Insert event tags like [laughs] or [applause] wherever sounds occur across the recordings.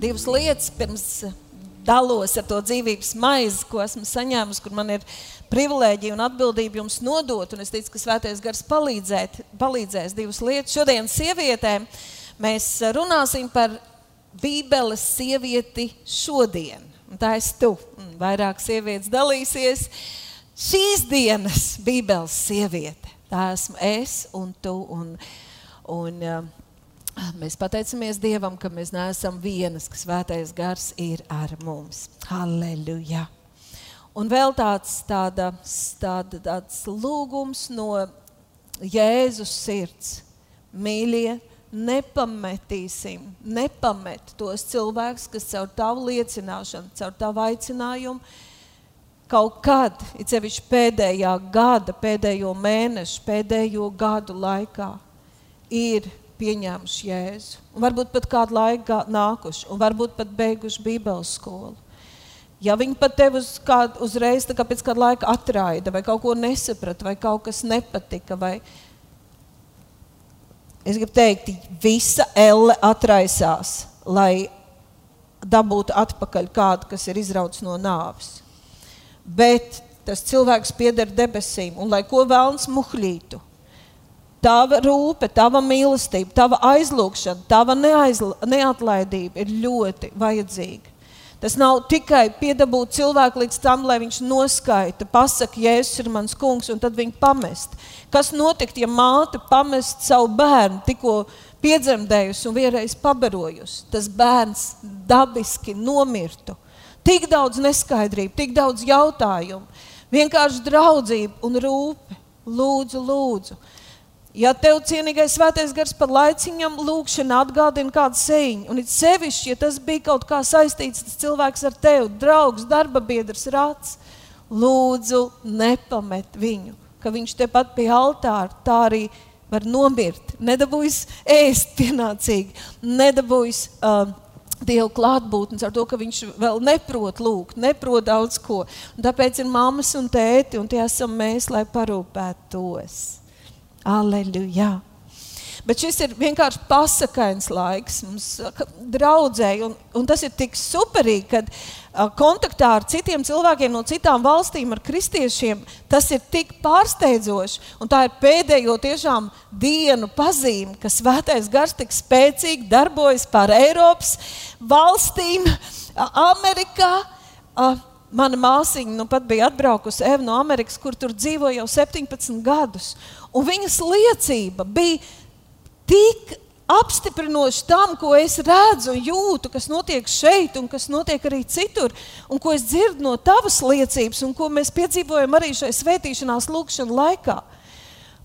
divas lietas pirms dalos ar to dzīvības maizi, ko esmu saņēmusi, kur man ir privilēģija un atbildība jums nodot. Un es ticu, ka Svētais Gars palīdzēt, palīdzēs divas lietas. Šodien sievietēm mēs runāsim par Bībeles sievieti šodien. Un tā es tu. Vairāk sievietes dalīsies. Šīs dienas Bībeles sieviete. Tā esmu es un tu. Un, un, uh, Mēs pateicamies Dievam, ka mēs neesam vienas, ka Svētais Gars ir ar mums. Halleluja! Un vēl tāds, tāda, tāda, tāds lūgums no Jēzus sirds. Mīļie, nepametīsim, nepamet tos cilvēkus, kas caur tavu liecināšanu, caur tavu aicinājumu, kaut kad, it sevišķi pēdējā gada, pēdējo mēnešu, pēdējo gadu laikā, ir pieņēmuši Jēzu. Un varbūt pat kādu laiku nākuši, un varbūt pat beiguši Bībeles skolu. Ja viņi pat tevi uz kādu, uzreiz kā pēc kāda laika atraida, vai kaut ko nesaprata, vai kaut kas nepatika, vai es gribu teikt, visa elle atraisās, lai dabūtu atpakaļ kādu, kas ir izrauts no nāves. Bet tas cilvēks pieder debesīm, un lai ko vēlns muhļītu, Tava rūpe, tava mīlestība, tava aizlūgšana, tava neatlaidība ir ļoti vajadzīga. Tas nav tikai piedabūt cilvēku līdz tam, lai viņš noskaita, pasakā, Jēzus ir mans kungs, un tad viņu pamest. Kas notiktu, ja māte pamest savu bērnu tikko piedzemdējusi un vienreiz pabarojusi? Tas bērns dabiski nomirtu. Tik daudz neskaidrību, tik daudz jautājumu, vienkārši draudzība un rūpe. Lūdzu, lūdzu. Ja tev cienīgais svētais gars par laiciņam lūkšana atgādina kādu sēņu, un it sevišķi, ja tas bija kaut kā saistīts tas cilvēks ar tevi, draugs, darba biedrs, rāds, lūdzu nepamet viņu, ka viņš tepat pie altāra tā arī var nomirt, nedabūjis ēst pienācīgi, nedabūjis uh, Dievu klātbūtnes ar to, ka viņš vēl neprot lūgt, neprot daudz ko. Un tāpēc ir mammas un tēti, un tie esam mēs, lai parūpētos. Aleluja! Bet šis ir vienkārši pasakains laiks mums, draudzēji, un, un tas ir tik superīgi, kad uh, kontaktā ar citiem cilvēkiem no citām valstīm, ar kristiešiem, tas ir tik pārsteidzoši. Un tā ir pēdējo tiešām dienu pazīme, ka svētais gars tik spēcīgi darbojas pār Eiropas valstīm, Amerikā. Uh, Mana māsiņa nu pat bija atbraukusi Eva no Amerikas, kur tur dzīvo jau 17 gadus. Un viņas liecība bija tik apstiprinoši tam, ko es redzu un jūtu, kas notiek šeit un kas notiek arī citur, un ko es dzirdu no tavas liecības, un ko mēs piedzīvojam arī šai svētīšanās lūkšanas laikā.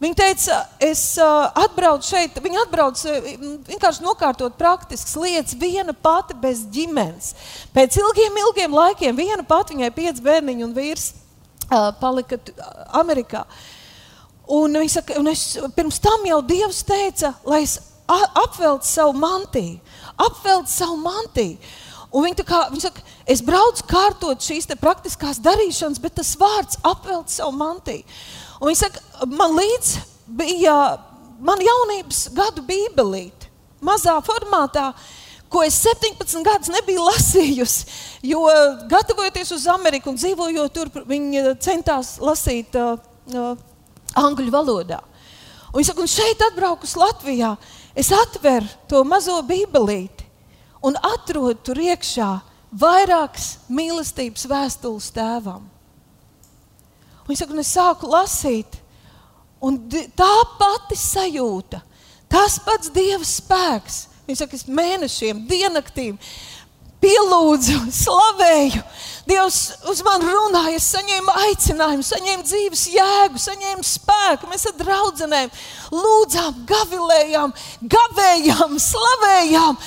Viņa teica, es uh, atbraucu šeit, viņa atbrauca vienkārši nokārtot praktiskas lietas, viena pati bez ģimenes. Pēc ilgiem, ilgiem laikiem, viena pati viņai pieci bērniņi un vīrs uh, palika Amerikā. Un, saka, un es, pirms tam jau Dievs teica, lai es apveltu savu mantiju, apveltu savu mantiju. Un viņa, kā, viņa saka, es braucu kārtot šīs praktiskās darīšanas, bet tas vārds apvelt savu mantiju. Un viņa saka, man līdz bija mana jaunības gadu bībelīte, mazā formātā, ko es 17 gadus nebiju [laughs] lasījusi. Jo gatavojoties uz Ameriku un dzīvojot tur, viņi centās lasīt uh, uh, angļu valodā. Un, saka, un šeit, atbraukus Latvijā, es atveru to mazo bībelīti un atrodu tur iekšā vairākas mīlestības vēstules tēvam. Un es, saku, un es sāku lasīt, un tā pati sajūta, tas pats Dieva spēks. Viņš saka, es mēnešiem, diennaktīm pielūdzu, slavēju. Dievs uz mani runāja, es saņēmu aicinājumu, saņēmu dzīves jēgu, saņēmu spēku. Mēs ar draugiem lūdzām, gavilējām, gavējām, slavējām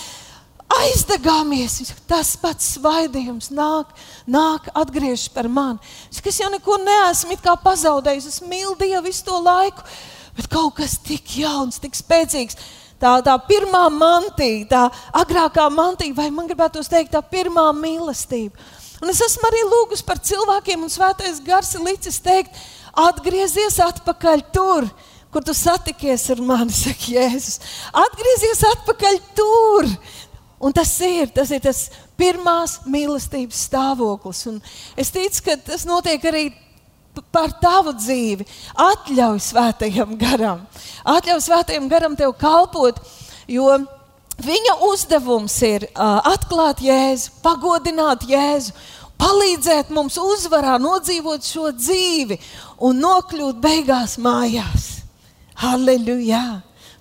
aizdegāmies. Tas pats svaidījums nāk, nāk atgriežas par mani. Es jau neko neesmu pazaudējis. Es mīlu Dievu visu to laiku, bet kaut kas tik jauns, tik spēcīgs. Tā, tā pirmā mantija, tā agrākā mantija, vai man gribētu teikt, tā pirmā mīlestība. Un es esmu arī lūgus par cilvēkiem, un svētais gars ir licis teikt, atgriezies atpakaļ tur, kur tu satikies ar mani, [laughs] saka Jēzus. Atgriezies atpakaļ tur, Un tas ir, tas ir tas pirmās mīlestības stāvoklis. Un es ticu, ka tas notiek arī par tavu dzīvi. Atļauj svētajam garam, atļauj svētajam garam tev kalpot, jo viņa uzdevums ir uh, atklāt Jēzu, pagodināt Jēzu. Palīdzēt mums uzvarā, nodzīvot šo dzīvi un nokļūt beigās mājās. Halleluja!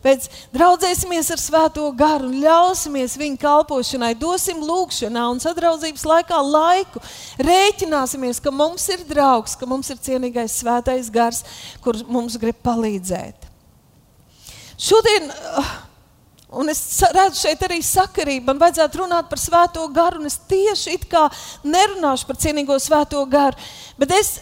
Pēc draudzēsimies ar Svēto garu un ļausimies viņa kalpošanai, dosim lūgšanā un sadraudzības laikā laiku. Rēķināsimies, ka mums ir draugs, ka mums ir cienīgais Svētais gars, kurš mums grib palīdzēt. Šodien, uh, un es redzu šeit arī sakarību, man vajadzētu runāt par Svēto garu, un es tieši it kā nerunāšu par cienīgo Svēto garu, bet es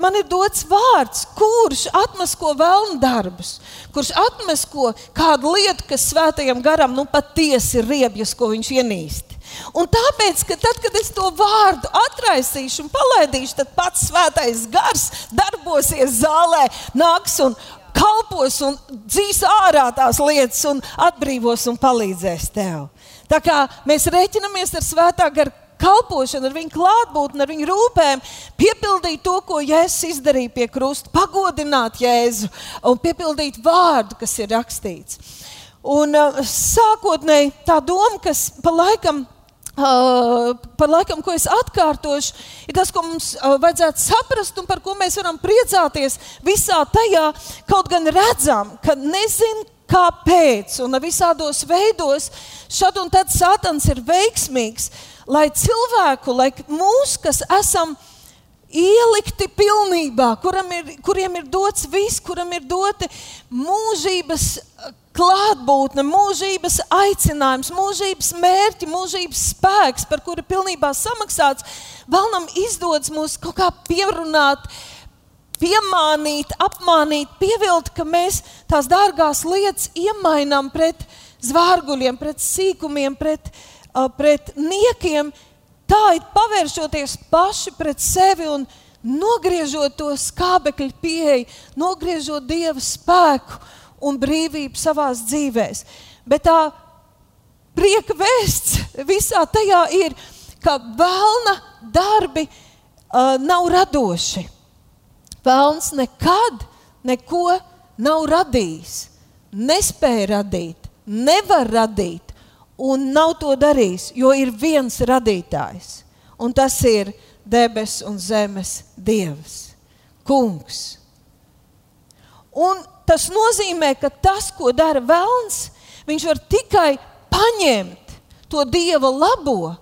man ir dots vārds, kurš atmasko vēlnu darbus, kurš atmasko kādu lietu, kas svētajam garam nu, patiesi ir riebjas, ko viņš ienīst. Un tāpēc, ka tad, kad es to vārdu atraisīšu un palaidīšu, tad pats svētais gars darbosies zālē, nāks un kalpos un dzīs ārā tās lietas un atbrīvos un palīdzēs tev. Tā kā mēs rēķinamies ar svētā gara kalpošanu, ar viņu klātbūtni, ar viņu rūpēm, piepildīt to, ko Jēzus izdarīja pie krusta, pagodināt Jēzu un piepildīt vārdu, kas ir rakstīts. Un uh, sākotnēji tā doma, kas pa laikam Uh, par laikam, ko es atkārtošu, ir tas, ko mums uh, vajadzētu saprast un par ko mēs varam priecāties visā tajā. Kaut gan redzam, ka nezinu, kāpēc, un visādos veidos šad un tad Sātans ir veiksmīgs. Uh, lai cilvēku, lai mūs, kas esam ielikti pilnībā, ir, kuriem ir dots viss, kuram ir doti mūžības uh, klātbūtne, mūžības aicinājums, mūžības mērķi, mūžības spēks, par kuru pilnībā samaksāts, vēlnam izdodas mūs kaut kā pierunāt, piemānīt, apmānīt, pievilt, ka mēs tās dārgās lietas iemainām pret zvārguļiem, pret sīkumiem, pret uh, pret niekiem, tā ir pavēršoties paši pret sevi un nogriežot to skābekļu pieeju, nogriežot dieva spēku un brīvību savā dzīvēm. Bet tā prieka vēsts visā tajā ir, ka vēlna darbi uh, nav radoši. Vēlns nekad neko nav radījis, nespēja radīt, nevar radīt un nav to darījis, jo ir viens radītājs, un tas ir debes un zemes dievs, kungs. Un tas nozīmē, ka tas, ko dara vēlns, viņš var tikai paņemt to dieva labo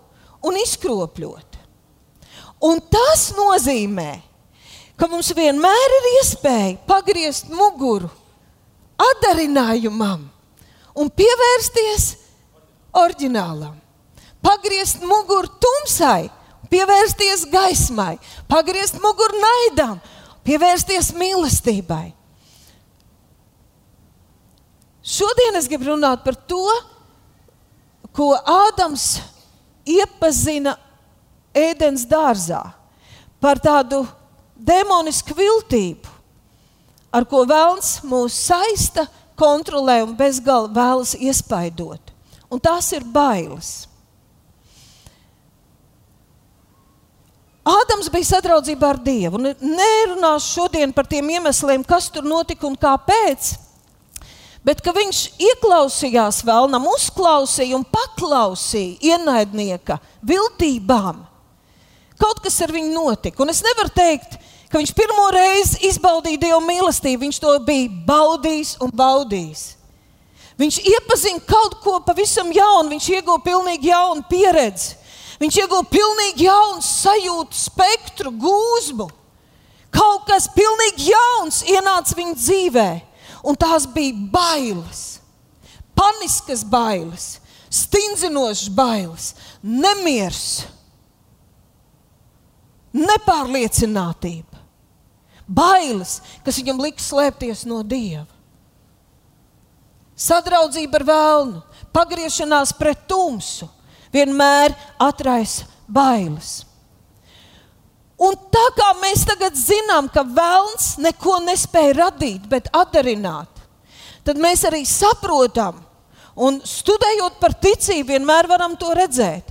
un izkropļot. Un tas nozīmē, ka mums vienmēr ir iespēja pagriezt muguru atdarinājumam un pievērsties oriģinālam. Pagriezt muguru tumsai, pievērsties gaismai, pagriezt muguru naidam, pievērsties mīlestībai. Šodien es gribu runāt par to, ko Ādams iepazina ēdienas dārzā, par tādu demonisku viltību, ar ko vēlns mūs saista, kontrolē un bezgalīgi vēlas iespaidot un tās ir bailes. Ādams bija sadraudzībā ar Dievu. Nerunāšu šodien par tiem iemesliem, kas tur notika un kāpēc. Bet viņš ieklausījās vēlnam, uzklausīja un paklausīja ienaidnieka viltībām. Kaut kas ar viņu notika. Un es nevaru teikt, ka viņš pirmo reizi izbaudīja Dieva mīlestību. Viņš to bija baudījis un baudījis. Viņš iepazina kaut ko pavisam jaunu, viņš ieguva pilnīgi jaunu pieredzi. Viņš ieguva pilnīgi jaunu sajūtu, spektru, gūzmu. Kaut kas pilnīgi jauns ienāca viņa dzīvē, un tās bija bailes, paniskas bailes, stingzinošas bailes, nemieris, nepārliecinātība, bailes, kas viņam liks slēpties no Dieva sadraudzība ar vēlnu, pagriešanās pret tumsu vienmēr atraisa bailes. Un tā kā mēs tagad zinām, ka vēlns neko nespēja radīt, bet atdarināt, tad mēs arī saprotam Un studējot par ticību, vienmēr varam to redzēt,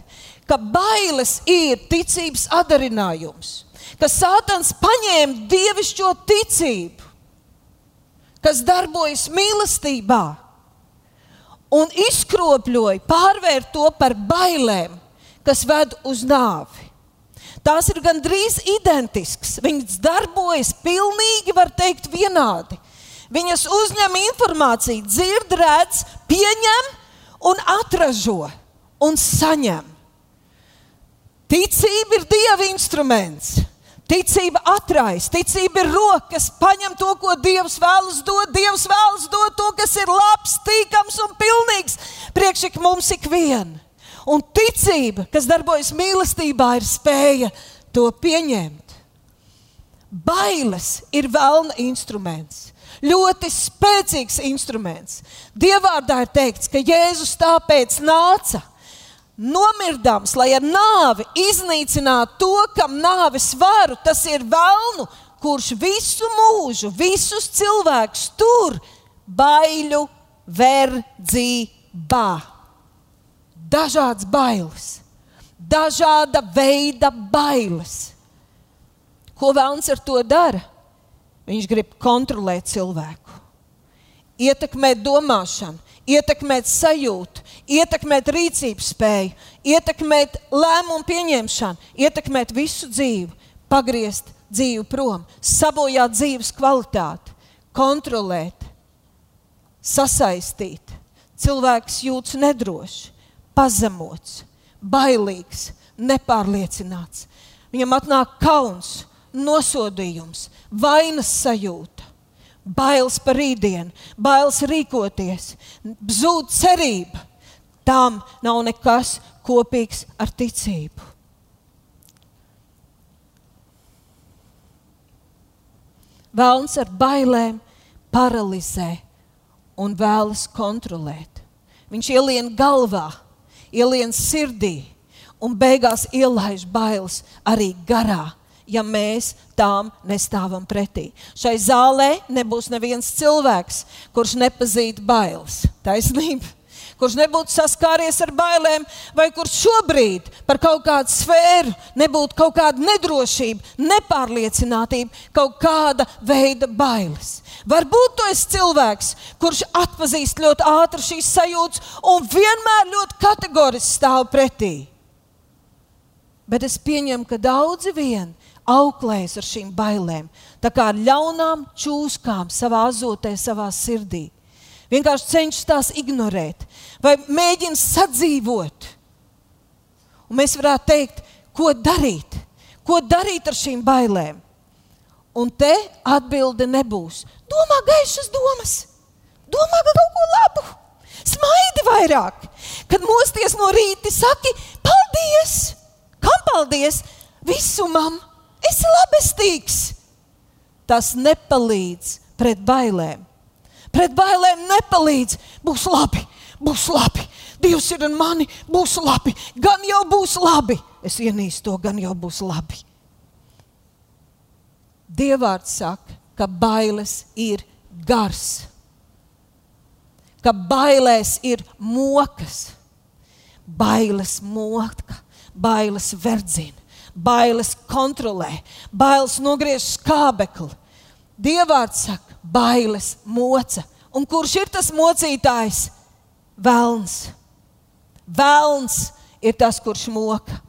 ka bailes ir ticības adarinājums, ka Sātans paņēma dievišķo ticību, kas darbojas mīlestībā, un izkropļoja, pārvērt to par bailēm, kas ved uz nāvi. Tās ir gandrīz identiskas. Viņas darbojas pilnīgi, var teikt, vienādi. Viņas uzņem informāciju, dzird, redz, pieņem un atražo un saņem. Ticība ir Dieva instruments. Ticība atraisa, ticība ir roka, kas paņem to, ko Dievs vēlas dot. Dievs vēlas dot to, kas ir labs, tīkams un pilnīgs priekš mums ikvienam. Un ticība, kas darbojas mīlestībā, ir spēja to pieņemt. Bailes ir vēlna instruments ļoti spēcīgs instruments. Dievvvārdā ir teikts, ka Jēzus tāpēc nāca nomirdams, lai ar nāvi iznīcinātu to, kam nāves varu, tas ir vēlnu, kurš visu mūžu, visus cilvēkus tur baiļu verdzībā. Dažādas bailes, dažāda veida bailes. Ko vēlams ar to dara? Viņš grib kontrolēt cilvēku, ietekmēt domāšanu, ietekmēt sajūtu, ietekmēt rīcības spēju, ietekmēt lēmumu pieņemšanu, ietekmēt visu dzīvi, pagriezt dzīvi prom, sabojāt dzīves kvalitāti, kontrolēt, sasaistīt. Cilvēks jūtas nedrošs, pazemots, bailīgs, nepārliecināts. Viņam atnāk kauns, nosodījums, vainas sajūta, bailes par rītdienu, bailes rīkoties, zūd cerība. Tam nav nekas kopīgs ar ticību. Vēlns ar bailēm paralizē un vēlas kontrolēt. Viņš ielien galvā, ielien sirdī un beigās ielaiž bailes arī garā ja mēs tām nestāvam pretī. Šai zālē nebūs neviens cilvēks, kurš nepazīst bailes. Taisnība. Kurš nebūtu saskāries ar bailēm, vai kurš šobrīd par kaut kādu sfēru nebūtu kaut kāda nedrošība, nepārliecinātība, kaut kāda veida bailes. Varbūt tu esi cilvēks, kurš atpazīst ļoti ātri šīs sajūtas un vienmēr ļoti kategoriski stāv pretī. Bet es pieņemu, ka daudzi vien auklējas ar šīm bailēm, tā kā ļaunām čūskām savā azotē, savā sirdī. Vienkārši cenšas tās ignorēt vai mēģina sadzīvot. Un mēs varētu teikt, ko darīt? Ko darīt ar šīm bailēm? Un te atbilde nebūs. Domā gaišas domas, domā kaut ko labu, smaidi vairāk. Kad mosties no rīta, saki, paldies! Kam paldies? Visumam! esi labestīgs. Tas nepalīdz pret bailēm. Pret bailēm nepalīdz. Būs labi, būs labi. Dievs ir ar mani, būs labi. Gan jau būs labi. Es ienīstu to, gan jau būs labi. Dievārds saka, ka bailes ir gars, ka bailēs ir mokas, bailes moka, bailes verdzina bailes kontrolē, bailes nogriež skābekli. Dievārds saka, bailes moca. Un kurš ir tas mocītājs? Velns. Velns ir tas, kurš moka.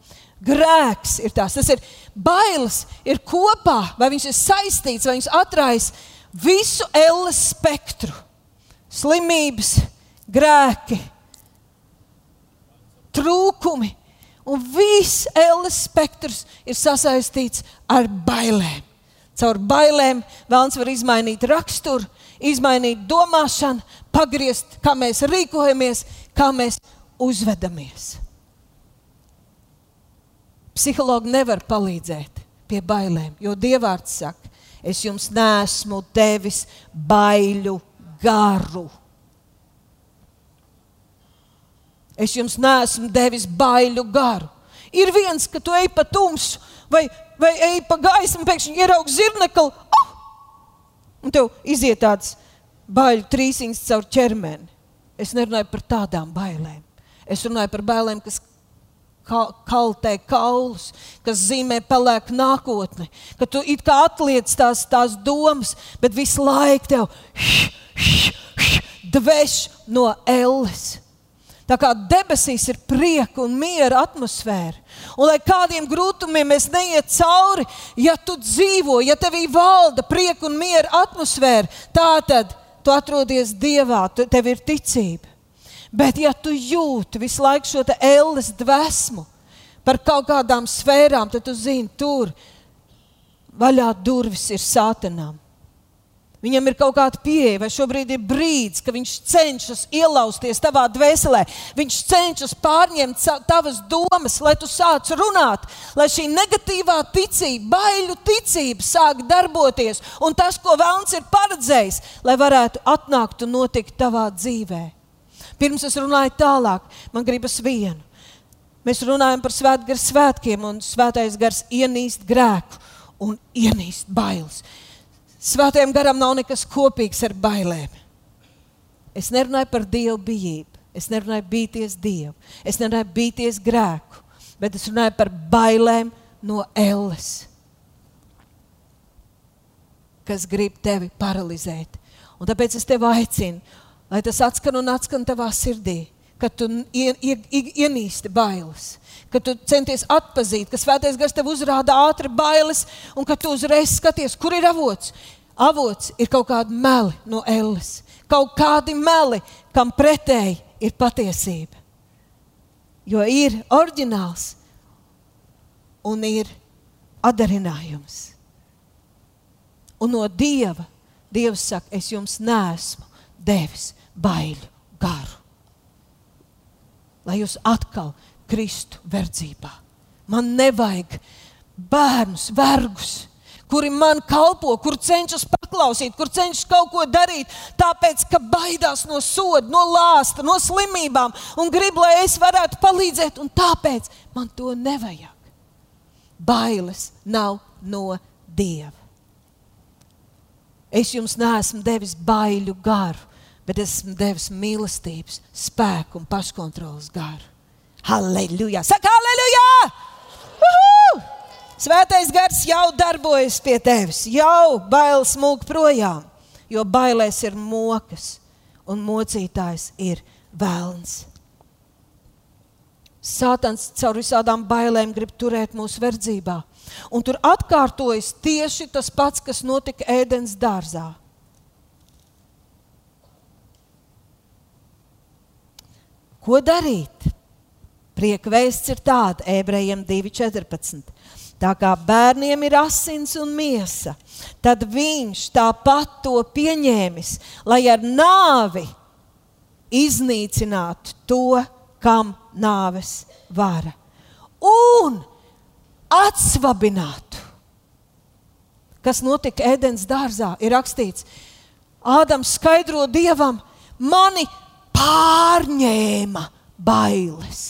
Grēks ir tas. Tas ir bailes, ir kopā, vai viņš ir saistīts, vai viņš atraisa visu elles spektru. Slimības, grēki, trūkumi, Un viss ēles spektrs ir sasaistīts ar bailēm. Caur bailēm vēlams var izmainīt raksturu, izmainīt domāšanu, pagriezt, kā mēs rīkojamies, kā mēs uzvedamies. Psihologi nevar palīdzēt pie bailēm, jo Dievārds saka, es jums nesmu devis baiļu garu. Es jums neesmu devis baiļu garu. Ir viens, ka tu ej pa tumsu vai, vai ej pa gaismu, pēkšņi ieraugi zirnekli, oh! un tev iziet tāds bailju trīsīns caur ķermeni. Es nerunāju par tādām bailēm. Es runāju par bailēm, kas kaltē kaulus, kas zīmē pelēku nākotni, ka tu it kā atliec tās, tās domas, bet visu laiku tev dveš no elles. Tā kā debesīs ir prieka un miera atmosfēra. Un lai kādiem grūtumiem mēs neiet cauri, ja tu dzīvo, ja tevī valda prieka un miera atmosfēra, tad tu atrodies Dievā, tu, tev ir ticība. Bet, ja tu jūti visu laiku šo ēles dvēsmu par kaut kādām sfērām, tad tu zini, tur vaļā durvis ir sātanām. Viņam ir kaut kāda pieeja, vai šobrīd ir brīdis, kad viņš cenšas ielausties tavā dvēselē. Viņš cenšas pārņemt tavas domas, lai tu sāc runāt, lai šī negatīvā ticība, baiļu ticība sāk darboties. Un tas, ko Vēlns ir paredzējis, lai varētu atnākt un notikt tavā dzīvē. Pirms es runāju tālāk, man gribas vienu. Mēs runājam par svētgara svētkiem, un svētais gars ienīst grēku un ienīst bailes. Svētajam garam nav nekas kopīgs ar bailēm. Es nerunāju par dievu bijību, es nerunāju bīties dievu, es nerunāju bīties grēku, bet es runāju par bailēm no elles, kas grib tevi paralizēt. Un tāpēc es tevi aicinu, lai tas atskan un atskan tavā sirdī, kad tu ienīsti bailes ka tu centies atzīt, ka svētais gars tev uzrāda ātri bailes, un ka tu uzreiz skaties, kur ir avots. Avots ir kaut kāda meli no elles, kaut kādi meli, kam pretēji ir patiesība. Jo ir oriģināls un ir atdarinājums. Un no dieva Dievs saka, es jums nesmu devis baiļu garu. Lai jūs atkal kristu verdzībā. Man nevajag bērnus, vergus, kuri man kalpo, kur cenšas paklausīt, kur cenšas kaut ko darīt, tāpēc, ka baidās no soda, no lāsta, no slimībām un grib, lai es varētu palīdzēt, un tāpēc man to nevajag. Bailes nav no Dieva. Es jums neesmu devis baiļu garu, bet esmu devis mīlestības, spēku un paškontrolas garu. Halleluja! Saka, halleluja! Svētais gars jau darbojas pie tevis, jau bailes mūk projām, jo bailēs ir mokas un mocītājs ir vēlns. Sātans caur visādām bailēm grib turēt mūsu verdzībā. Un tur atkārtojas tieši tas pats, kas notika ēdienas dārzā. Ko darīt? Prieka vēsts ir tāda, ebrejiem 2,14. Tā kā bērniem ir asins un miesa, tad viņš tāpat to pieņēmis, lai ar nāvi iznīcinātu to, kam nāves vara, un atsvabinātu. Kas notika ēdienas dārzā, ir rakstīts, Ādams skaidro dievam, mani pārņēma bailes.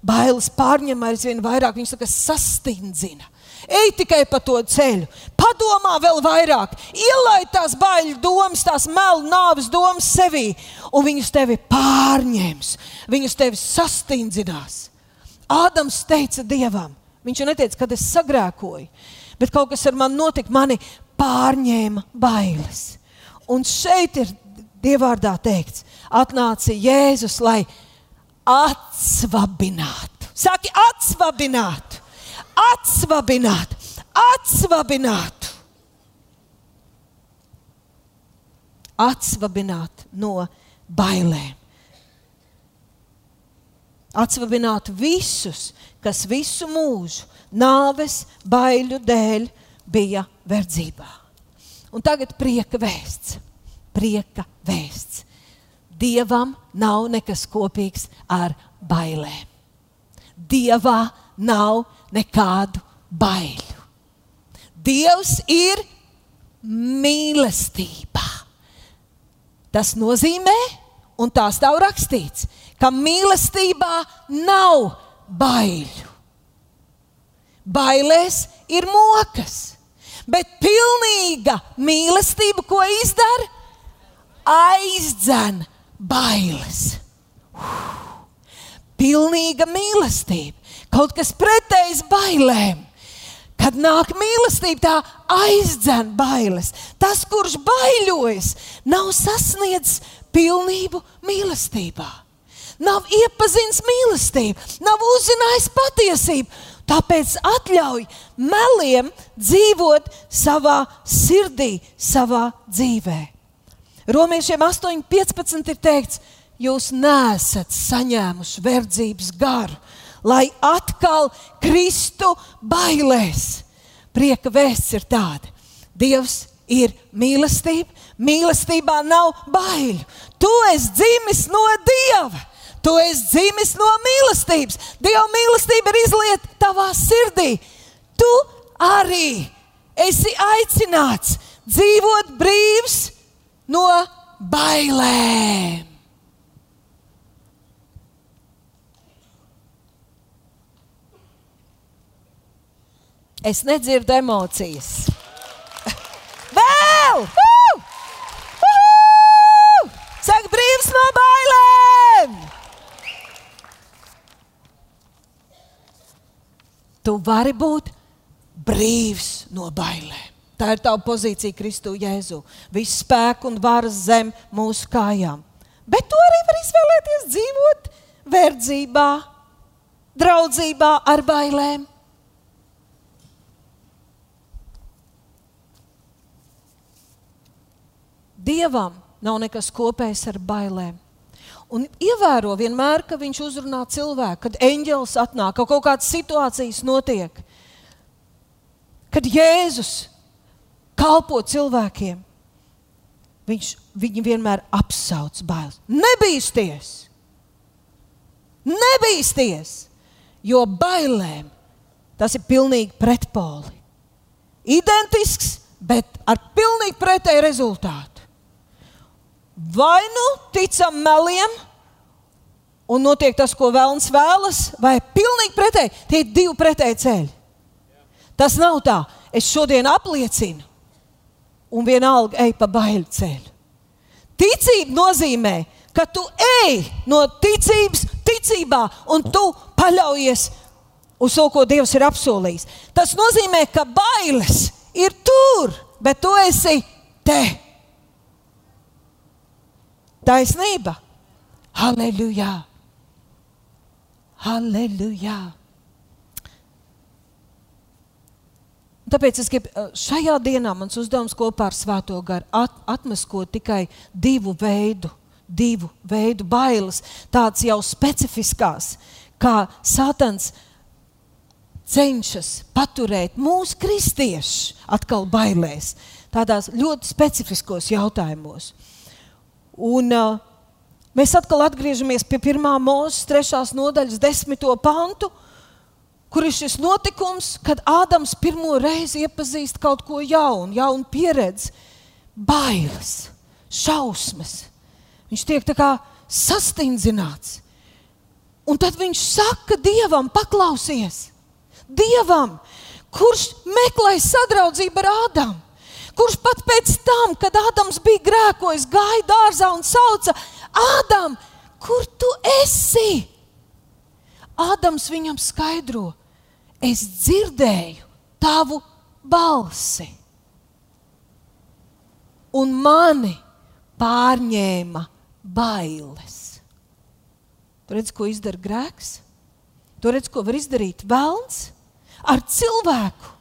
Bailes pārņem aizvien vairāk, viņas saka, sastindzina. Ej tikai pa to ceļu, padomā vēl vairāk, ielaid tās baiļu domas, tās melu nāves domas sevī, un viņas tevi pārņems, viņas tevi sastindzinās. Ādams teica Dievam, viņš jau neteica, kad es sagrēkoju, bet kaut kas ar mani notika, mani pārņēma bailes. Un šeit ir Dievvvārdā teikts, atnāca Jēzus, lai atsvabinātu. Saki, atsvabinātu, atsvabinātu, atsvabinātu. Atsvabināt no bailēm. Atsvabināt visus, kas visu mūžu nāves baiļu dēļ bija verdzībā. Un tagad prieka vēsts. Prieka vēsts. Dievam nav nekas kopīgs ar bailēm. Dievā nav nekādu baiļu. Dievs ir mīlestība. Tas nozīmē, un tā stāv rakstīts, ka mīlestībā nav baiļu. Bailēs ir mokas, bet pilnīga mīlestība, ko izdara, aizdzen bailes. Pilnīga mīlestība, kaut kas pretējs bailēm. Kad nāk mīlestība, tā aizdzen bailes. Tas, kurš baiļojas, nav sasniedzis pilnību mīlestībā. Nav iepazinis mīlestību, nav uzzinājis patiesību. Tāpēc atļauj meliem dzīvot savā sirdī, savā dzīvēm. Romiešiem 8,15 ir teikts, jūs nesat saņēmuši verdzības garu, lai atkal Kristu bailēs. Prieka vēsts ir tāda: Dievs ir mīlestība, mīlestībā nav baiļu. Tu esi dzimis no Dieva. Tu esi dzimis no mīlestības. Dieva mīlestība ir izlieta tavā sirdī. Tu arī esi aicināts dzīvot brīvs no bailēm. Es nedzirdu emocijas. [laughs] Vēl! Saka, brīvs no bailēm! Tu vari būt brīvs no bailēm. Tā ir tava pozīcija Kristu Jēzu. Viss spēks un varas zem mūsu kājām. Bet tu arī vari izvēlēties dzīvot verdzībā, draudzībā ar bailēm. Dievam nav nekas kopējs ar bailēm. Un ievēro vienmēr, ka viņš uzrunā cilvēku, kad eņģelis atnāk, ka kaut kādas situācijas notiek. Kad Jēzus kalpo cilvēkiem, viņš viņu vienmēr apsauc bailes. Nebīsties! Nebīsties! Jo bailēm tas ir pilnīgi pretpoli. Identisks, bet ar pilnīgi pretēju rezultātu. Vai nu ticam meliem, un notiek tas, ko vēlams vēlas, vai pilnīgi pretēji. Tie ir divi pretēji ceļi. Tas nav tā, es šodien apliecinu, un vienalga ej pa baiļu ceļu. Ticība nozīmē, ka tu ej no ticības ticībā un tu paļaujies uz to, ko Dievs ir apsolījis. Tas nozīmē, ka bailes ir tur, bet tu esi te. Taisnība. Halleluja! Halleluja! Tāpēc es gribu eh, šajā dienā mans uzdevums kopā ar Svēto garu at, atmaskot tikai divu veidu, divu veidu bailes, tādas jau specifiskās, kā Sātans cenšas paturēt mūsu kristiešus atkal bailēs, tādās ļoti specifiskos jautājumos. Un, uh, mēs atkal atgriežamies pie pirmā mūža, trešās nodaļas, desmito pantu. Kur ir šis notikums, kad Ādams pirmo reizi iepazīst kaut ko jaunu, jaunu pieredzi, bailes, šausmas. Viņš tiek tā kā sastindzināts. Un tad viņš saka Dievam, paklausies, Dievam, kurš meklē sadraudzību ar Ādamu. Kurš pat pēc tam, kad Ādams bija grēkojis, gāja dārzā un sauca: Ādam, kur tu esi? Ādams viņam skaidro, es dzirdēju tavu balsi, un mani pārņēma bailes. Tu redz, ko izdara grēks? Tu redz, ko var izdarīt vēlns ar cilvēku,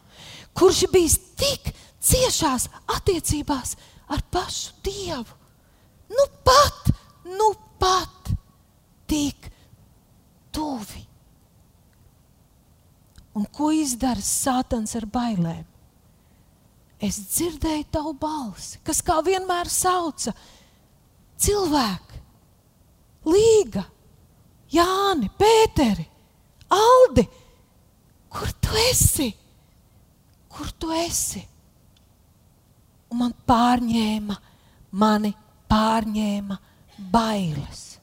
kurš ir bijis tik ciešās attiecībās ar pašu Dievu. Nu pat, nu pat tik tuvi. Un ko izdara Sātans ar bailēm? Es dzirdēju tavu balsi, kas kā vienmēr sauca cilvēku, Līga, Jāni, Pēteri, Aldi. Kur tu esi? Kur tu esi? Un man pārņēma, mani pārņēma bailes.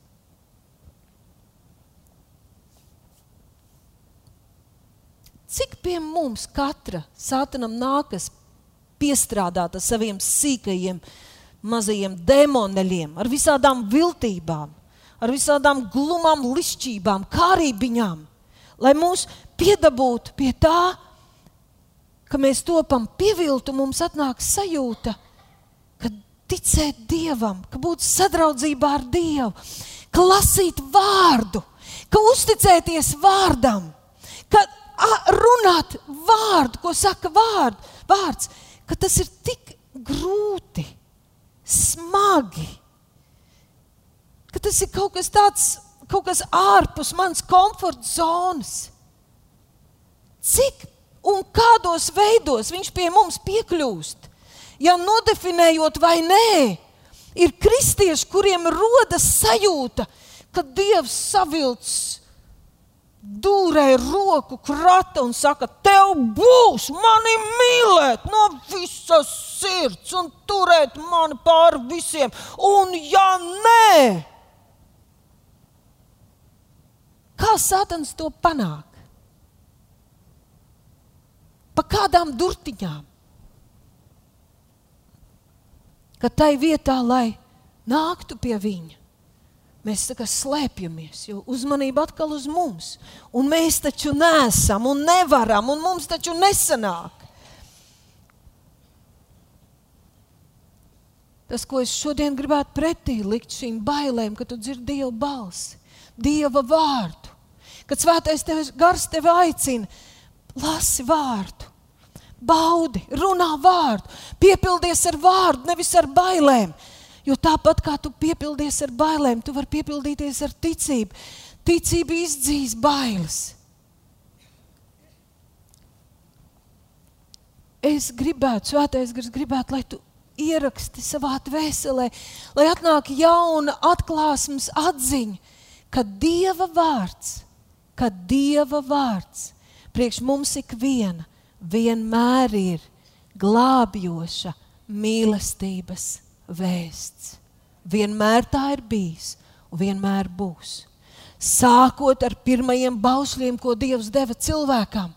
Cik pie mums katra sātanam nākas piestrādāt ar saviem sīkajiem mazajiem demoneļiem, ar visādām viltībām, ar visādām glumām, lišķībām, kārībiņām, lai mūs piedabūtu pie tā, ka mēs topam pieviltu, mums atnāk sajūta, ka ticēt Dievam, ka būt sadraudzībā ar Dievu, ka lasīt vārdu, ka uzticēties vārdam, ka runāt vārdu, ko saka vārd, vārds, ka tas ir tik grūti, smagi, ka tas ir kaut kas tāds, kaut kas ārpus manas komforta zonas. Cik un kādos veidos viņš pie mums piekļūst? Ja nodefinējot vai nē, ir kristieši, kuriem rodas sajūta, ka Dievs savilcis dūrē roku krata un saka, tev būs mani mīlēt no visas sirds un turēt mani pāri visiem. Un ja nē, kā Sātans to panāk? Pa kādām durtiņām? Ka tai vietā, lai nāktu pie viņa, Mēs kā, slēpjamies, jo uzmanība atkal uz mums. Un mēs taču nesam un nevaram, un mums taču nesanāk. Tas, ko es šodien gribētu pretī likt šīm bailēm, kad tu dzirdi Dieva balsi, Dieva vārdu, kad svētais tevis, gars tevi aicina, lasi vārdu, baudi, runā vārdu, piepildies ar vārdu, nevis ar bailēm. Jo tāpat kā tu piepildies ar bailēm, tu vari piepildīties ar ticību. Ticība izdzīs bailes. Es gribētu, svētais gars, gribētu, lai tu ieraksti savā dvēselē, lai atnāk jauna atklāsmes atziņa, ka Dieva vārds, ka Dieva vārds priekš mums ikviena vienmēr ir glābjoša mīlestības vēsts. Vienmēr tā ir bijis un vienmēr būs. Sākot ar pirmajiem baušļiem, ko Dievs deva cilvēkam,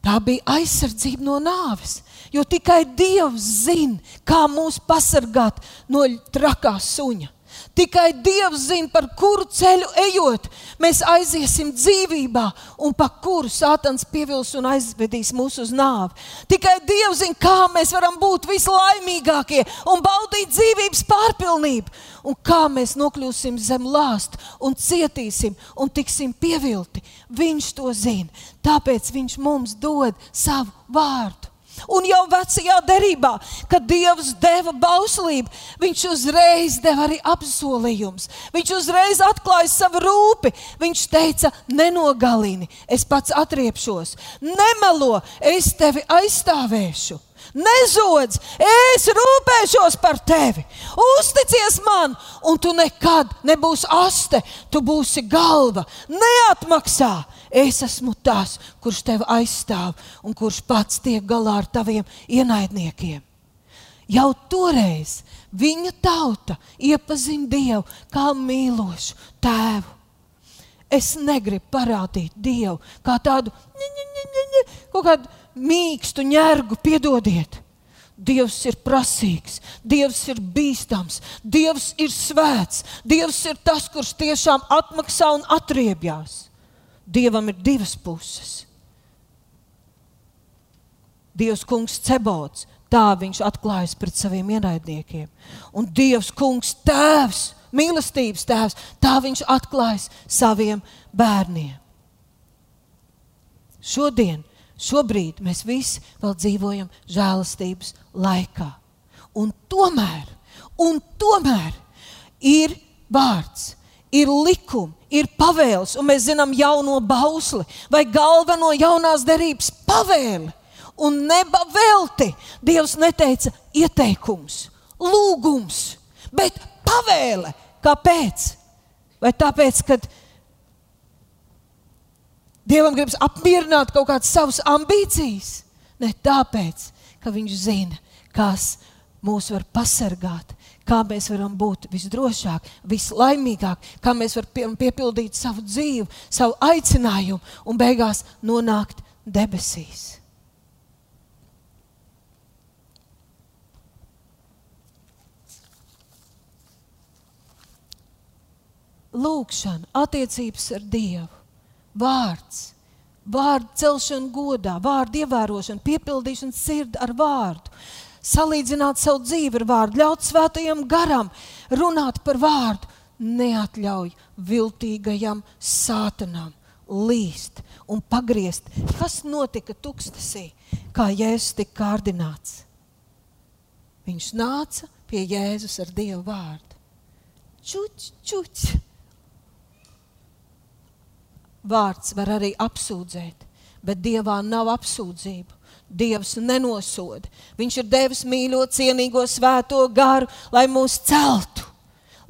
tā bija aizsardzība no nāves. Jo tikai Dievs zina, kā mūs pasargāt no trakā suņa. Tikai Dievs zina, par kuru ceļu ejot, mēs aiziesim dzīvībā, un pa kuru sātans pievils un aizvedīs mūs uz nāvi. Tikai Dievs zina, kā mēs varam būt vislaimīgākie un baudīt dzīvības pārpilnību, un kā mēs nokļūsim zem lāsta un cietīsim un tiksim pievilti. Viņš to zina, tāpēc viņš mums dod savu vārdu. Un jau vecajā derībā, kad Dievs deva bauslību, Viņš uzreiz deva arī apsolījumus. Viņš uzreiz atklāja savu rūpi. Viņš teica, nenogalini, es pats atriepšos, nemelo, es tevi aizstāvēšu. Nezodz, es rūpēšos par tevi. Uzticies man, un tu nekad nebūsi aste, tu būsi galva. Neatmaksā, Es esmu tas, kurš tevi aizstāv un kurš pats tiek galā ar taviem ienaidniekiem. Jau toreiz viņa tauta iepazina Dievu kā mīlošu tēvu. Es negribu parādīt Dievu kā tādu mīkstu ņērgu, piedodiet. Dievs ir prasīgs, Dievs ir bīstams, Dievs ir svēts, Dievs ir tas, kurš tiešām atmaksā un atriebjās. Dievam ir divas puses. Dievs kungs cebots, tā viņš atklājas pret saviem ienaidniekiem. Un Dievs kungs tēvs, mīlestības tēvs, tā viņš atklājas saviem bērniem. Šodien, šobrīd mēs visi vēl dzīvojam žēlastības laikā. Un tomēr, un tomēr ir vārds, ir likumi, ir pavēles, un mēs zinām jauno bausli vai galveno jaunās derības pavēli. Un nebavelti Dievs neteica ieteikums, lūgums, bet pavēle. Kāpēc? Vai tāpēc, ka Dievam gribas apmierināt kaut kādas savas ambīcijas? Ne tāpēc, ka Viņš zina, kas mūs var pasargāt, kā mēs varam būt visdrošāk, vislaimīgāk, kā mēs varam piepildīt savu dzīvi, savu aicinājumu un beigās nonākt debesīs. Lūkšana, attiecības ar Dievu, vārds, vārdu celšana godā, vārdu ievērošana, piepildīšana sirdi ar vārdu salīdzināt savu dzīvi ar vārdu, ļaut svētajam garam runāt par vārdu, neatļauj viltīgajam sātanam līst un pagriezt. Kas notika tuksnesī, kā Jēzus tika kārdināts? Viņš nāca pie Jēzus ar Dievu vārdu. Čuč, čuč. Vārds var arī apsūdzēt, bet Dievā nav apsūdzību. Dievs nenosoda. Viņš ir devis mīļo, cienīgo svēto garu, lai mūs celtu,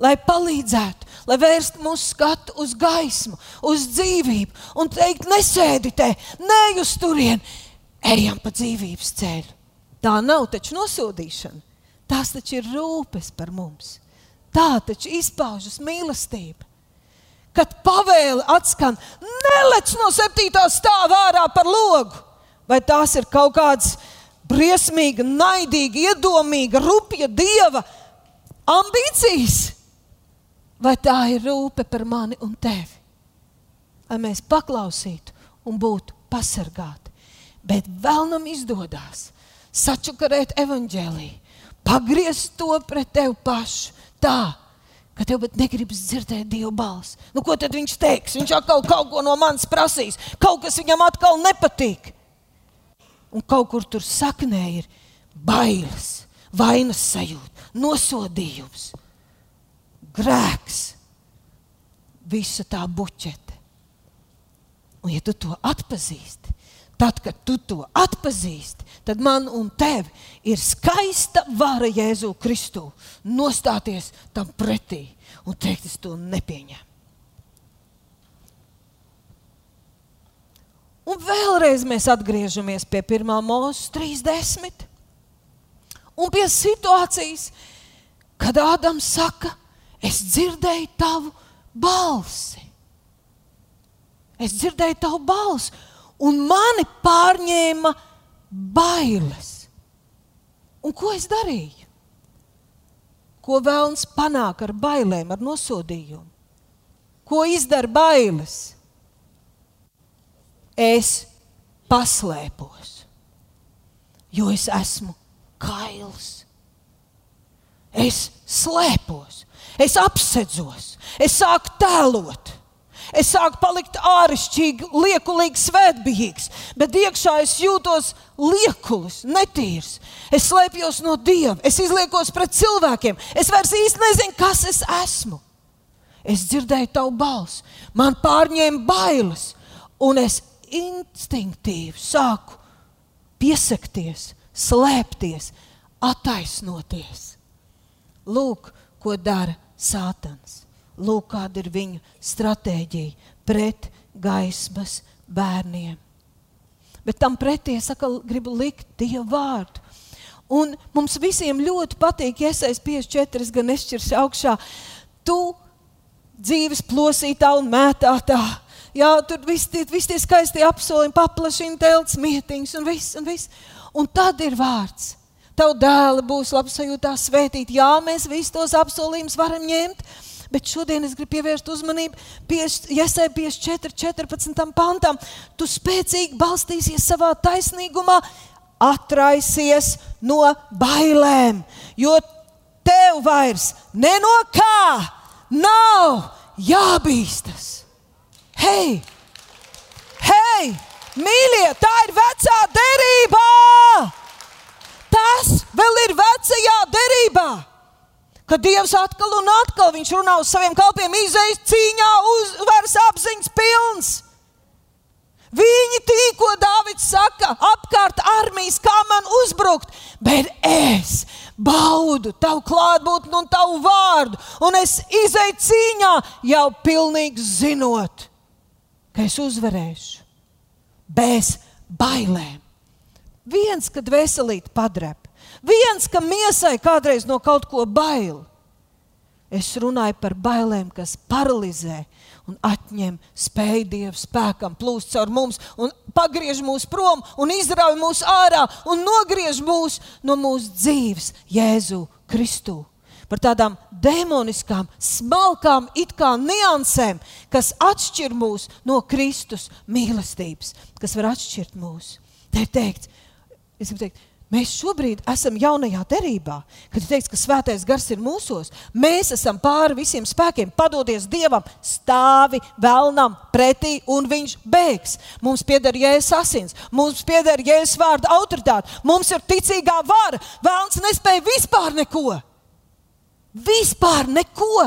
lai palīdzētu, lai vērstu mūsu skatu uz gaismu, uz dzīvību un teikt, nesēdi te, nē, uz turieni, ejam pa dzīvības ceļu. Tā nav taču nosodīšana. Tās taču ir rūpes par mums. Tā taču izpaužas mīlestība. Kad pavēle atskan, nelec no septītā stāvā ārā par logu, vai tās ir kaut kādas briesmīga, naidīga, iedomīga, rupja dieva ambīcijas, vai tā ir rūpe par mani un tevi. Lai mēs paklausītu un būtu pasargāti. Bet vēlnam izdodas sačakarēt evaņģēlīju, pagriezt to pret tevi pašu tā, ka tev pat negribas dzirdēt Dieva balsi. Nu, ko tad viņš teiks? Viņš atkal kaut ko no manis prasīs, kaut kas viņam atkal nepatīk. Un kaut kur tur saknē ir bailes, vainas sajūta, nosodījums, grēks, visa tā buķete. Un, ja tu to atpazīsti, tad, kad tu to atpazīsti, tad man un tev ir skaista vara Jēzu Kristu nostāties tam pretī un teikt, es to nepieņemu. Un vēlreiz mēs atgriežamies pie 1. mūža 30. Un pie situācijas, kad Ādams saka, es dzirdēju tavu balsi. Es dzirdēju tavu balsi, un mani pārņēma bailes. Un ko es darīju? Ko vēlams panāk ar bailēm, ar nosodījumu? Ko izdara bailes? Es paslēpos, jo es esmu kails. Es slēpos, es apsedzos, es sāku tēlot. Es sāku palikt āršķirīgi, liekulīgi, svētbijīgs, bet iekšā es jūtos liekulis, netīrs. Es slēpjos no Dieva, es izliekos pret cilvēkiem. Es vairs īsti nezinu, kas es esmu. Es dzirdēju tavu balsi, man pārņēma bailes, un es instinktīvi sāku piesakties, slēpties, attaisnoties. Lūk, ko dara Sātans. Lūk, kāda ir viņu stratēģija pret gaismas bērniem. Bet tam pretī es atkal gribu likt Dieva vārdu. Un mums visiem ļoti patīk, ja iesaistīt 54, gan nešķirs augšā. Tu dzīves plosītā un mētātā. Jā, tur viss tie, vis tie skaistie apsolījumi, paplašina telts, mietiņas un viss. Un, viss. un tad ir vārds. Tavu dēlu būs labsajūtā svētīt. Jā, mēs visus tos apsolījumus varam ņemt. Bet šodien es gribu pievērst uzmanību Iesai 4, 14 pantam. Tu spēcīgi balstīsies savā taisnīgumā, atraisies no bailēm, jo tev vairs ne no kā nav jābīstas. Hei, hei, mīļie, tā ir vecā derībā! Tas vēl ir vecajā derībā! ka Dievs atkal un atkal runā uz saviem kalpiem, izējas cīņā, uzvaras apziņas pilns. Viņi tīko, Dārvids saka, apkārt armijas, kā man uzbrukt, bet es baudu tavu klātbūtni un tavu vārdu, un es izēju cīņā jau pilnīgi zinot, ka es uzvarēšu bez bailēm. Viens, kad veselīte padrep, Viens, kam miesai kādreiz no kaut ko bail. Es runāju par bailēm, kas paralizē un atņem spēju Dieva spēkam plūst caur mums un pagriež mūs prom un izrauj mūs ārā un nogriež mūs no mūsu dzīves Jēzu Kristu. Par tādām demoniskām, smalkām, it kā niansēm, kas atšķir mūs no Kristus mīlestības, kas var atšķirt mūs. Te ir teikts, es gribu teikt, Mēs šobrīd esam jaunajā derībā, kad teiks, ka svētais gars ir mūsos. Mēs esam pāri visiem spēkiem, padodies Dievam, stāvi vēlnam pretī, un viņš bēgs. Mums pieder jēzus asins, mums pieder jēzus vārda autoritāte, mums ir ticīgā vara. Vēlns nespēja vispār neko. Vispār neko,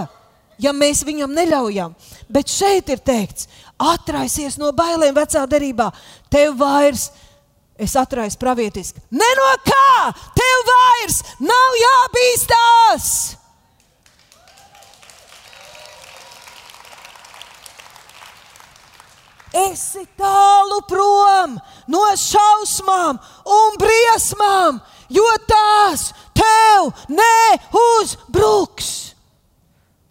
ja mēs viņam neļaujam. Bet šeit ir teikts, atraisies no bailēm vecā derībā. Tev vairs Es atraisu pravietiski. Ne no kā tev vairs nav jābīstās! Esi tālu prom no šausmām un briesmām, jo tās tev neuzbruks.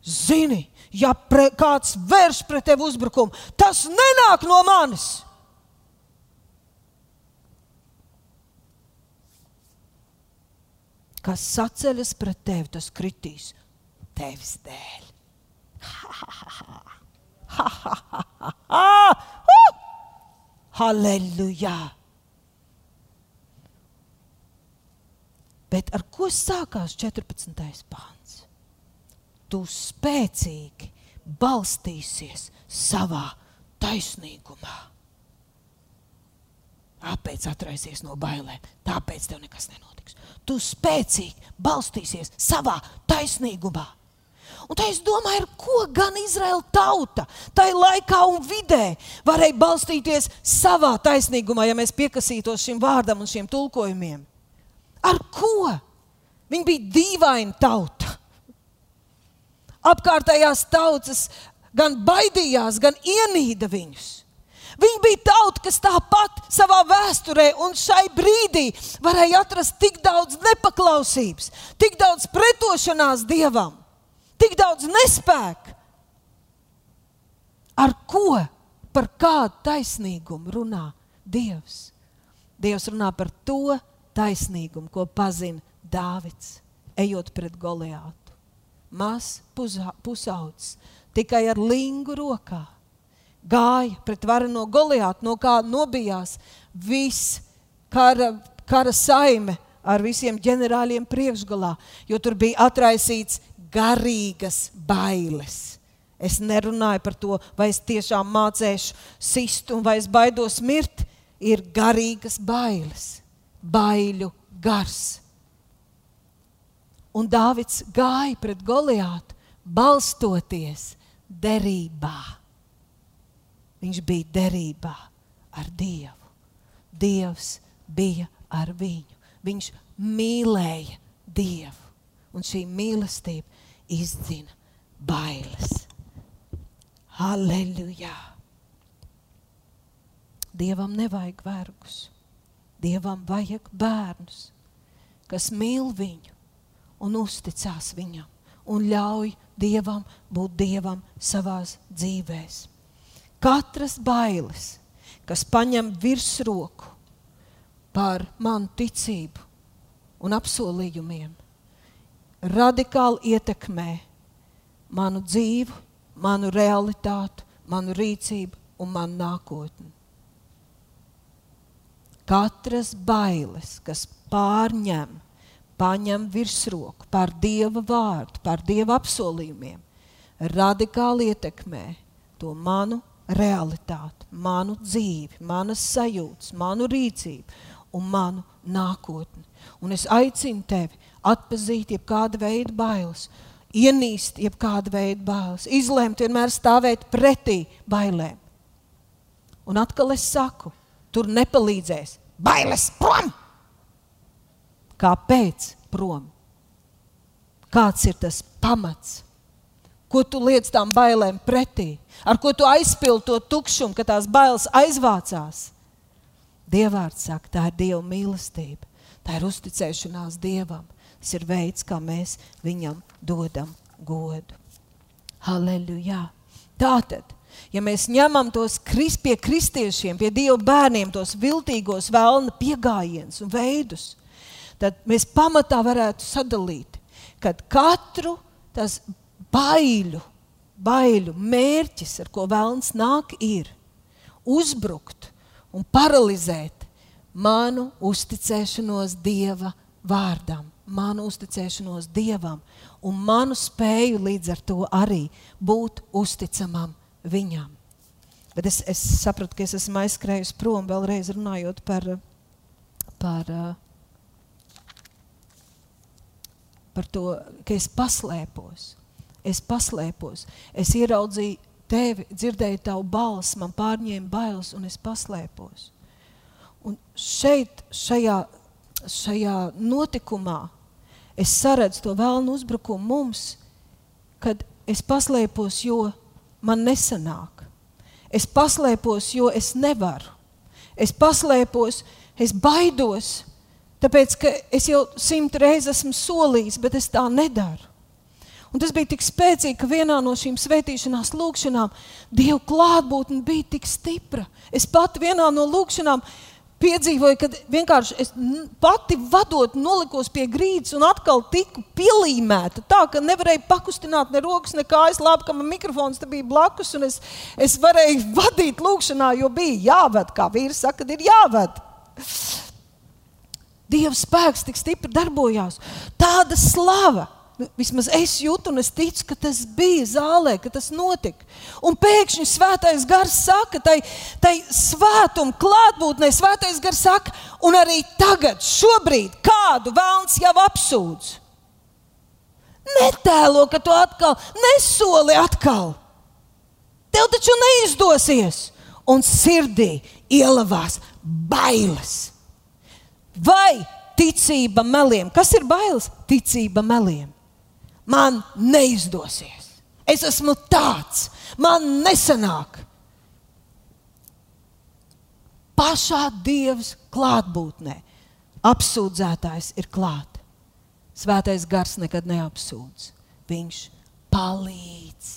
Zini, ja pre, kāds vērš pret tevi uzbrukumu, tas nenāk no manis. kas saceļas pret tevi, tas kritīs tevis dēļ. [laughs] Halleluja! Bet ar ko sākās 14. pāns? Tu spēcīgi balstīsies savā taisnīgumā. Tāpēc atraisies no bailēm, tāpēc tev nekas nenotiks tu spēcīgi balstīsies savā taisnīgumā. Un tā es domāju, ar ko gan Izraēla tauta tajā laikā un vidē varēja balstīties savā taisnīgumā, ja mēs piekasītos šim vārdam un šiem tulkojumiem. Ar ko? Viņi bija dīvaini tauta. Apkārtējās tautas gan baidījās, gan ienīda viņus. Viņi bija tauta, kas tāpat savā vēsturē un šai brīdī varēja atrast tik daudz nepaklausības, tik daudz pretošanās dievam, tik daudz nespēka. Ar ko, par kādu taisnīgumu runā Dievs? Dievs runā par to taisnīgumu, ko pazina Dāvids, ejot pret Goliātu. Mazs pusaudzis, tikai ar lingu rokā gāja pret vareno Goliātu, no kā nobijās viss kara, kara saime ar visiem ģenerāļiem priekšgalā, jo tur bija atraisīts garīgas bailes. Es nerunāju par to, vai es tiešām mācīšu sist un vai es baidos mirt. Ir garīgas bailes, baiļu gars. Un Dāvids gāja pret Goliātu, balstoties derībā. Viņš bija derībā ar Dievu. Dievs bija ar viņu. Viņš mīlēja Dievu. Un šī mīlestība izdzina bailes. Halleluja! Dievam nevajag vergus. Dievam vajag bērnus, kas mīl viņu un uzticās viņam un ļauj Dievam būt Dievam savās dzīvēm katras bailes, kas paņem virsroku pār manu ticību un apsolījumiem, radikāli ietekmē manu dzīvi, manu realitāti, manu rīcību un manu nākotni. Katras bailes, kas pārņem, paņem virsroku pār Dieva vārdu, pār Dieva apsolījumiem, radikāli ietekmē to manu realitāti, manu dzīvi, manas sajūtas, manu rīcību un manu nākotni. Un es aicinu tevi atpazīt jebkāda veida bailes, ienīst jebkāda veida bailes, izlemt vienmēr stāvēt pretī bailēm. Un atkal es saku, tur nepalīdzēs bailes prom. Kāpēc prom? Kāds ir tas pamats? Ko tu liec tām bailēm pretī? ar ko tu aizpildi to tukšumu, ka tās bailes aizvācās. Dievvvārds saka, tā ir Dieva mīlestība, tā ir uzticēšanās Dievam. Tas ir veids, kā mēs viņam dodam godu. Halleluja! Tātad, ja mēs ņemam tos krist, pie kristiešiem, pie Dieva bērniem, tos viltīgos vēlna piegājienus un veidus, tad mēs pamatā varētu sadalīt, kad katru tas baiļu, baiļu mērķis, ar ko vēlns nāk, ir uzbrukt un paralizēt manu uzticēšanos Dieva vārdam, manu uzticēšanos Dievam un manu spēju līdz ar to arī būt uzticamam Viņam. Bet es, es sapratu, ka es esmu aizskrējusi prom vēlreiz runājot par, par, par to, ka es paslēpos. Es paslēpos. Es ieraudzīju tevi, dzirdēju tavu balsi, man pārņēma bailes, un es paslēpos. Un šeit, šajā, šajā notikumā, es saredzu to vēlnu uzbrukumu mums, kad es paslēpos, jo man nesanāk. Es paslēpos, jo es nevaru. Es paslēpos, es baidos, tāpēc ka es jau simt reizes esmu solījis, bet es tā nedaru. Un tas bija tik spēcīgi, ka vienā no šīm svētīšanās lūkšanām Dieva klātbūtne bija tik stipra. Es pat vienā no lūkšanām piedzīvoju, kad vienkārši es pati vadot, nolikos pie grīdas un atkal tiku pielīmēta. Tā ka nevarēju pakustināt ne rokas, ne kājas. Labi, ka man mikrofons bija blakus, un es, es varēju [laughs] vadīt lūkšanā, jo bija jāved, kā vīrs saka, ir jāved. Dieva spēks tik stipri darbojās. Tāda slava vismaz es jūtu, un es ticu, ka tas bija zālē, ka tas notika. Un pēkšņi svētais gars saka, tai, tai svētuma klātbūtnē, svētais gars saka, un arī tagad, šobrīd, kādu vēlns jau apsūdz. Netēlo, ka tu atkal nesoli atkal. Tev taču neizdosies, un sirdī ielavās bailes. Vai ticība meliem? Kas ir bailes? Ticība meliem man neizdosies. Es esmu tāds, man nesanāk. Pašā Dievs klātbūtnē apsūdzētājs ir klāt. Svētais gars nekad neapsūdz. Viņš palīdz,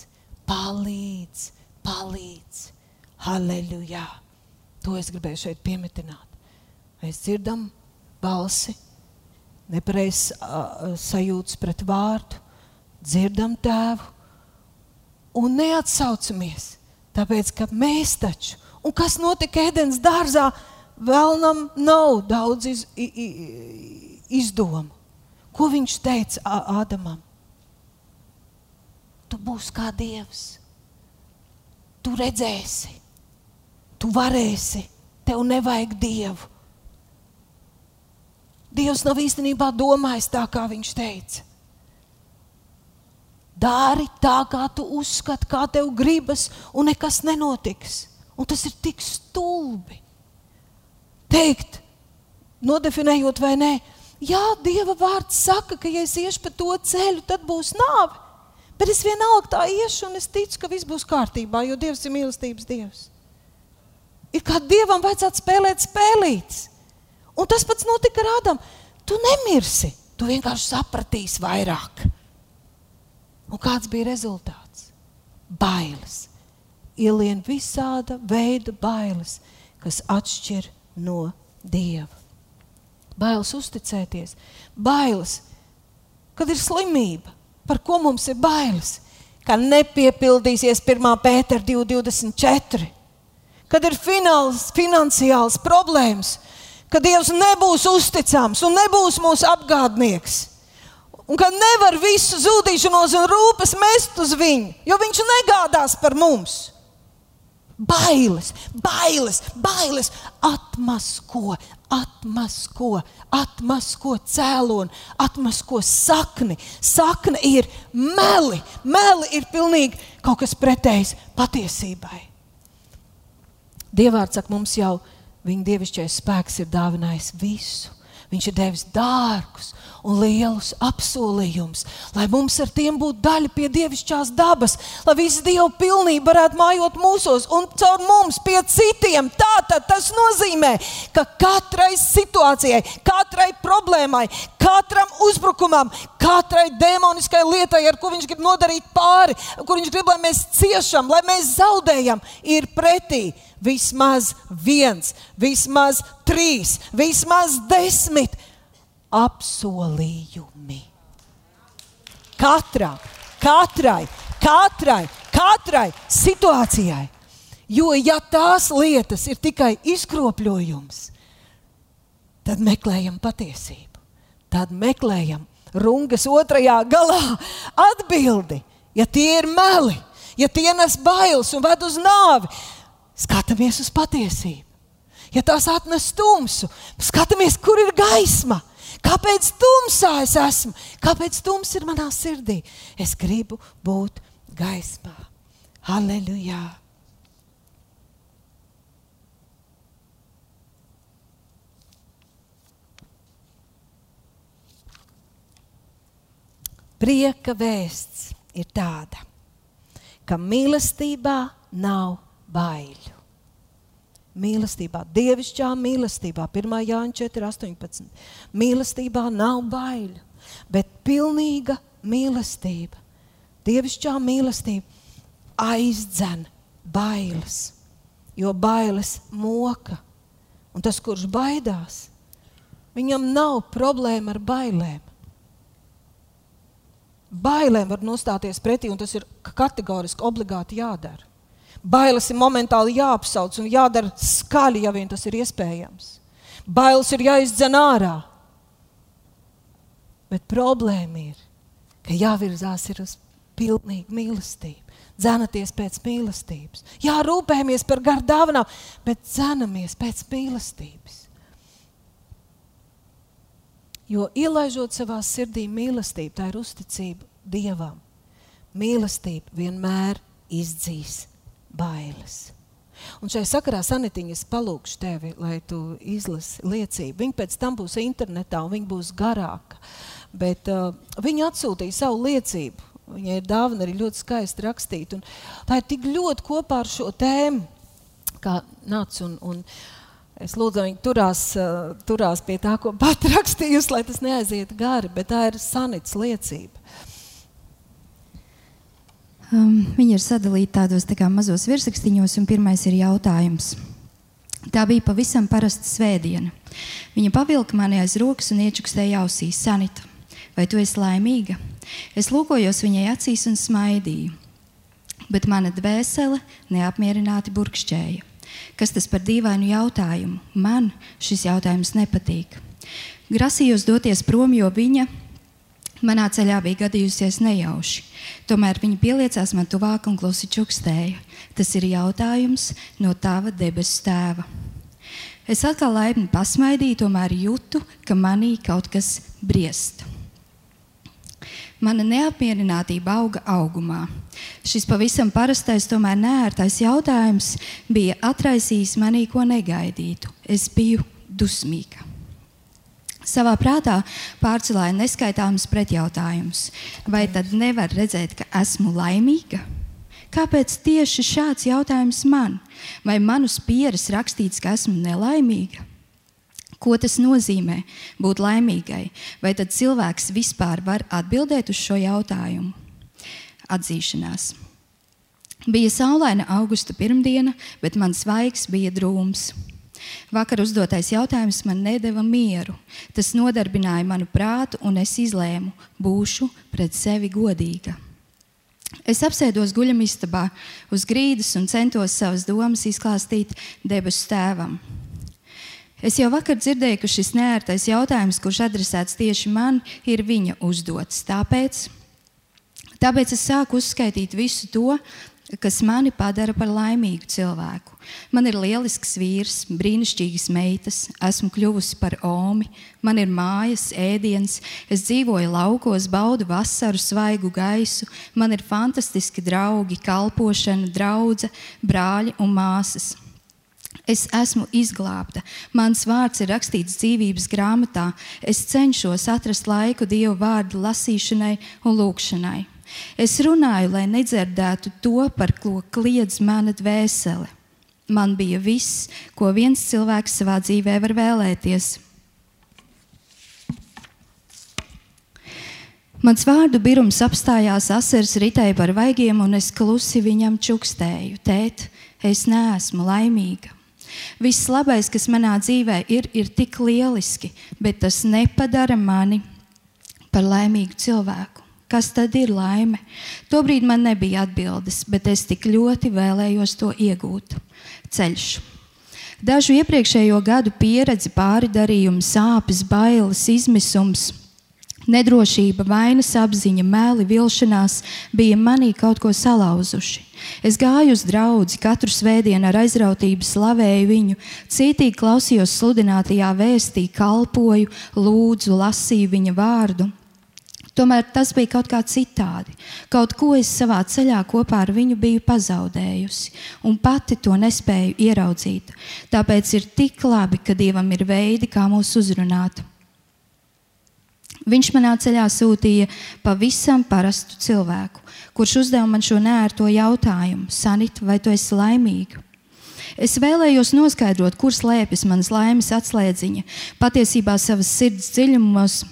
palīdz, palīdz. Halleluja! To es gribēju šeit pieminēt. Mēs dzirdam balsi, nepareizs uh, sajūtas pret vārdu, dzirdam tēvu un neatsaucamies. Tāpēc, ka mēs taču, un kas notika ēdienas dārzā, vēlnam nav daudz iz, i, i, izdomu. Ko viņš teica Ādamam? Tu būsi kā dievs. Tu redzēsi, tu varēsi, tev nevajag dievu. Dievs nav īstenībā domājis tā, kā viņš teica. Dari tā, kā tu uzskati, kā tev gribas, un nekas nenotiks. Un tas ir tik stulbi. Teikt, nodefinējot vai nē, jā, Dieva vārds saka, ka ja es iešu pa to ceļu, tad būs nāve. Bet es vienalga tā iešu, un es ticu, ka viss būs kārtībā, jo Dievs ir mīlestības Dievs. Ir kā Dievam vajadzētu spēlēt spēlītas. Un tas pats notika ar Ādamu. Tu nemirsi, tu vienkārši sapratīsi vairāk. Un kāds bija rezultāts? Bailes. Ielien visāda veida bailes, kas atšķir no dieva. Bailes uzticēties, bailes, kad ir slimība, par ko mums ir bailes, ka nepiepildīsies 1. pētera 224, kad ir fināls, finansiāls problēmas, ka Dievs nebūs uzticams un nebūs mūsu apgādnieks un ka nevar visu zudīšanos un rūpes mest uz viņu, jo viņš negādās par mums. Bailes, bailes, bailes, atmasko, atmasko, atmasko cēloni, atmasko sakni. Sakne ir meli, meli ir pilnīgi kaut kas pretējs patiesībai. Dievārds saka, mums jau viņa dievišķais spēks ir dāvinājis visu. Viņš ir devis dārgus un lielus apsolījumus, lai mums ar tiem būtu daļa pie dievišķās dabas, lai visa dieva pilnība varētu mājot mūsos un caur mums pie citiem. Tātad tas nozīmē, ka katrai situācijai, katrai problēmai, katram uzbrukumam, katrai demoniskai lietai, ar ko viņš grib nodarīt pāri, kur viņš grib, lai mēs ciešam, lai mēs zaudējam, ir pretī vismaz viens, vismaz trīs, vismaz desmit apsolījumi. Katram, katrai, katrai, katrai situācijai. Jo, ja tās lietas ir tikai izkropļojums, tad meklējam patiesību. Tad meklējam rungas otrajā galā atbildi. Ja tie ir meli, ja tie nes bailes un ved uz nāvi, skatāmies uz patiesību. Ja tās atnes tumsu, skatāmies, kur ir gaisma. Kāpēc tumsā es esmu? Kāpēc tums ir manā sirdī? Es gribu būt gaismā. Halleluja! Prieka vēsts ir tāda, ka mīlestībā nav baiļu. Mīlestībā, dievišķā mīlestībā, 1. Jāņa 4, 18. Mīlestībā nav baiļu, bet pilnīga mīlestība, dievišķā mīlestība aizdzen bailes, jo bailes moka. Un tas, kurš baidās, viņam nav problēma ar bailēm bailēm var nostāties pretī, un tas ir kategoriski obligāti jādara. Bailes ir momentāli jāapsauc un jādara skaļi, ja vien tas ir iespējams. Bailes ir jāizdzen ārā. Bet problēma ir, ka jāvirzās ir uz pilnīgu mīlestību. Dzenaties pēc mīlestības. Jā, rūpējamies par garu dāvanām, bet dzenamies pēc mīlestības. Jo ielaižot savā sirdī mīlestību, tā ir uzticība Dievam. Mīlestība vienmēr izdzīs bailes. Un šai sakarā sanitiņa es palūkšu tevi, lai tu izlasi liecību. Viņa pēc tam būs internetā un viņa būs garāka. Bet uh, viņa atsūtīja savu liecību. Viņai ir dāvana arī ļoti skaisti rakstīt. Un tā ir tik ļoti kopā ar šo tēmu, kā nāc un, un Es lūdzu, viņi turās, uh, turās pie tā, ko pat [laughs] rakstījusi, lai tas neaiziet gari, bet tā ir sanits liecība. Um, viņi ir sadalīti tādos tā mazos virsrakstīņos, un pirmais ir jautājums. Tā bija pavisam parasta svētdiena. Viņa pavilka mani aiz rokas un iečukstēja ausīs: Sanita, vai tu esi laimīga? Es lūkojos viņai acīs un smaidīju, bet mana dvēsele neapmierināti burkšķēja. Kas tas par dīvainu jautājumu? Man šis jautājums nepatīk. Grasījos doties prom, jo viņa manā ceļā bija gadījusies nejauši. Tomēr viņa pieliecās man tuvāk un klusi čukstēja. Tas ir jautājums no tava debesu tēva. Es atkal laipni pasmaidīju, tomēr jūtu, ka manī kaut kas briest. Mana neapmierinātība auga augumā. Šis pavisam parastais, tomēr neērtais jautājums bija atraisījis manī ko negaidītu. Es biju dusmīga. Savā prātā pārcelāja neskaitāmus pretjautājumus. Vai tad nevar redzēt, ka esmu laimīga? Kāpēc tieši šāds jautājums man? Vai manus pieres rakstīts, ka esmu nelaimīga? Ko tas nozīmē būt laimīgai? Vai tad cilvēks vispār var atbildēt uz šo jautājumu? Atzīšanās. Bija saulaina augusta pirmdiena, bet mans svaigs bija drūms. Vakar uzdotais jautājums man nedeva mieru. Tas nodarbināja manu prātu, un es izlēmu, būšu pret sevi godīga. Es apsēdos guļamistabā uz grīdas un centos savas domas izklāstīt debesu tēvam. Es jau vakar dzirdēju, ka šis neērtais jautājums, kurš adresēts tieši man, ir viņa uzdots. Tāpēc, tāpēc es sāku uzskaitīt visu to, kas mani padara par laimīgu cilvēku. Man ir lielisks vīrs, brīnišķīgas meitas, esmu kļuvusi par omi, man ir mājas, ēdiens, es dzīvoju laukos, baudu vasaru, svaigu gaisu, man ir fantastiski draugi, kalpošana, draudzene, brāļi un māsas. Es esmu izglābta. Mans vārds ir rakstīts dzīvības grāmatā. Es cenšos atrast laiku Dieva vārdu lasīšanai un lūkšanai. Es runāju, lai nedzirdētu to, par ko kliedz mana dvēsele. Man bija viss, ko viens cilvēks savā dzīvē var vēlēties. Mans vārdu birums apstājās, asars ritēja par vaigiem, un es klusi viņam čukstēju: Tēt, es neesmu laimīga. Viss labais, kas manā dzīvē ir, ir tik lieliski, bet tas nepadara mani par laimīgu cilvēku. Kas tad ir laime? Tobrīd man nebija atbildes, bet es tik ļoti vēlējos to iegūt. Ceļš. Dažu iepriekšējo gadu pieredzi, pāridarījumi, sāpes, bailes, izmisums, nedrošība, vainas apziņa, mēli, vilšanās bija manī kaut ko salauzuši. Es gāju uz draugu, katru svētdienu ar aizrautību slavēju viņu, cītīgi klausījos sludinātajā vēstī, kalpoju, lūdzu, lasīju viņa vārdu. Tomēr tas bija kaut kā citādi. Kaut ko es savā ceļā kopā ar viņu biju pazaudējusi, un pati to nespēju ieraudzīt. Tāpēc ir tik labi, ka Dievam ir veidi, kā mūs uzrunāt. Viņš manā ceļā sūtīja pavisam parastu cilvēku, kurš uzdeva man šo nērto jautājumu: Sanita, vai tu esi laimīga? Es vēlējos noskaidrot, kur slēpjas manas laimes atslēdziņa. Patiesībā savas sirds dziļumos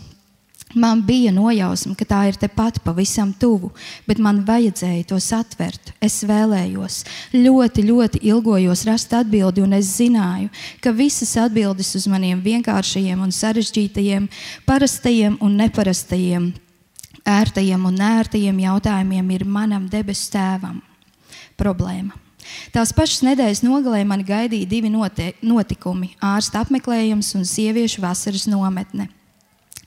Man bija nojausma, ka tā ir tepat pavisam tuvu, bet man vajadzēja to satvert. Es vēlējos, ļoti, ļoti ilgojos rast atbildi, un es zināju, ka visas atbildes uz maniem vienkāršajiem un sarežģītajiem, parastajiem un neparastajiem, ērtajiem un nērtajiem jautājumiem ir manam debesu tēvam. Problēma. Tās pašas nedēļas nogalē mani gaidīja divi notikumi - ārsta apmeklējums un sieviešu vasaras nometne.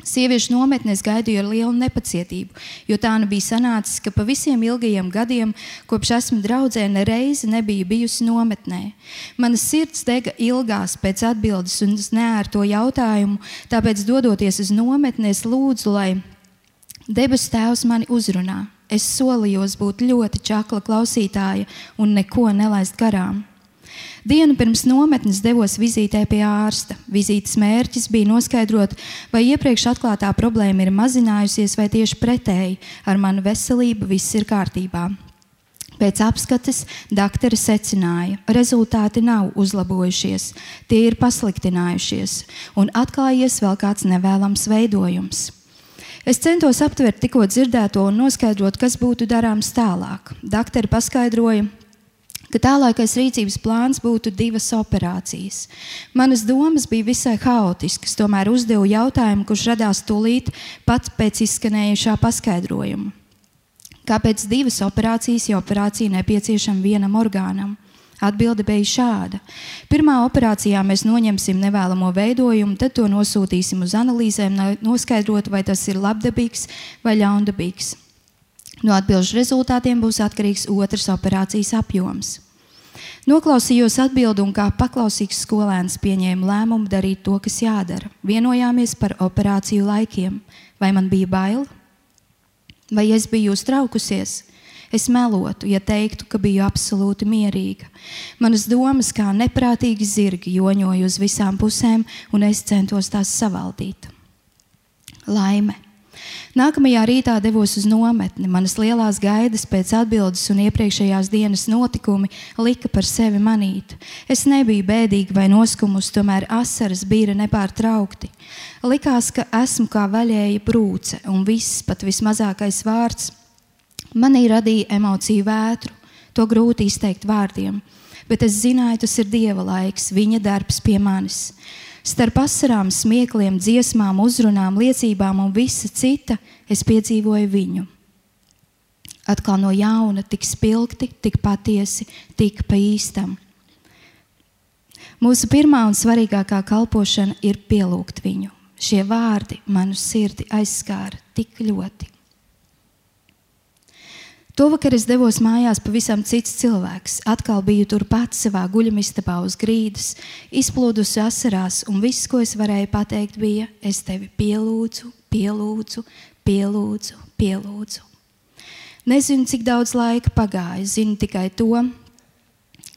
Sieviešu nometnēs gaidīju ar lielu nepacietību, jo tā nu bija sanācis, ka pa visiem ilgajiem gadiem, kopš esmu draudzē, nereizi nebija bijusi nometnē. Mana sirds dega ilgās pēc atbildes un nērto jautājumu, tāpēc, dodoties uz nometni, es lūdzu, lai debesu Tēvs mani uzrunā. Es solījos būt ļoti čakla klausītāja un neko nelaist garām. Dienu pirms nometnes devos vizītē pie ārsta. Vizītes mērķis bija noskaidrot, vai iepriekš atklātā problēma ir mazinājusies, vai tieši pretēji ar manu veselību viss ir kārtībā. Pēc apskates doktori secināja, ka rezultāti nav uzlabojušies, tie ir pasliktinājušies, un atklājies vēl kāds nevēlams veidojums. Es centos aptvert tikko dzirdēto un noskaidrot, kas būtu darāms tālāk. Doktori paskaidroja, ka tālākais rīcības plāns būtu divas operācijas. Manas domas bija visai haotiskas, tomēr uzdevu jautājumu, kurš radās tūlīt pat pēc izskanējušā paskaidrojuma. Kāpēc divas operācijas, ja operācija nepieciešama vienam orgānam? Atbilde bija šāda. Pirmā operācijā mēs noņemsim nevēlamo veidojumu, tad to nosūtīsim uz analīzēm, lai noskaidrotu, vai tas ir labdabīgs vai ļaundabīgs. No atbildžu rezultātiem būs atkarīgs otrs operācijas apjoms. Noklausījos atbildi un kā paklausīgs skolēns pieņēmu lēmumu darīt to, kas jādara. Vienojāmies par operāciju laikiem. Vai man bija bail? Vai es biju uztraukusies? Es melotu, ja teiktu, ka biju absolūti mierīga. Manas domas kā neprātīgi zirgi joņoja uz visām pusēm, un es centos tās savaldīt. Laime. Nākamajā rītā devos uz nometni. Manas lielās gaidas pēc atbildes un iepriekšējās dienas notikumi lika par sevi manīt. Es nebiju bēdīga vai noskumusi, tomēr asaras bija nepārtraukti. Likās, ka esmu kā vaļēja brūce, un viss, pat vismazākais vārds, manī radīja emociju vētru. To grūti izteikt vārdiem, bet es zināju, tas ir Dieva laiks, Viņa darbs pie manis. Starp asarām, smiekliem, dziesmām, uzrunām, liecībām un visa cita es piedzīvoju viņu. Atkal no jauna, tik spilgti, tik patiesi, tik pa īstam. Mūsu pirmā un svarīgākā kalpošana ir pielūgt viņu. Šie vārdi manu sirdi aizskāra tik ļoti. Tovakar es devos mājās pavisam cits cilvēks. Atkal biju turpat savā guļamistabā uz grīdas, izplūdusi asarās, un viss, ko es varēju pateikt, bija: Es tevi pielūdzu, pielūdzu, pielūdzu, pielūdzu. Nezinu, cik daudz laika pagāja, zinu tikai to,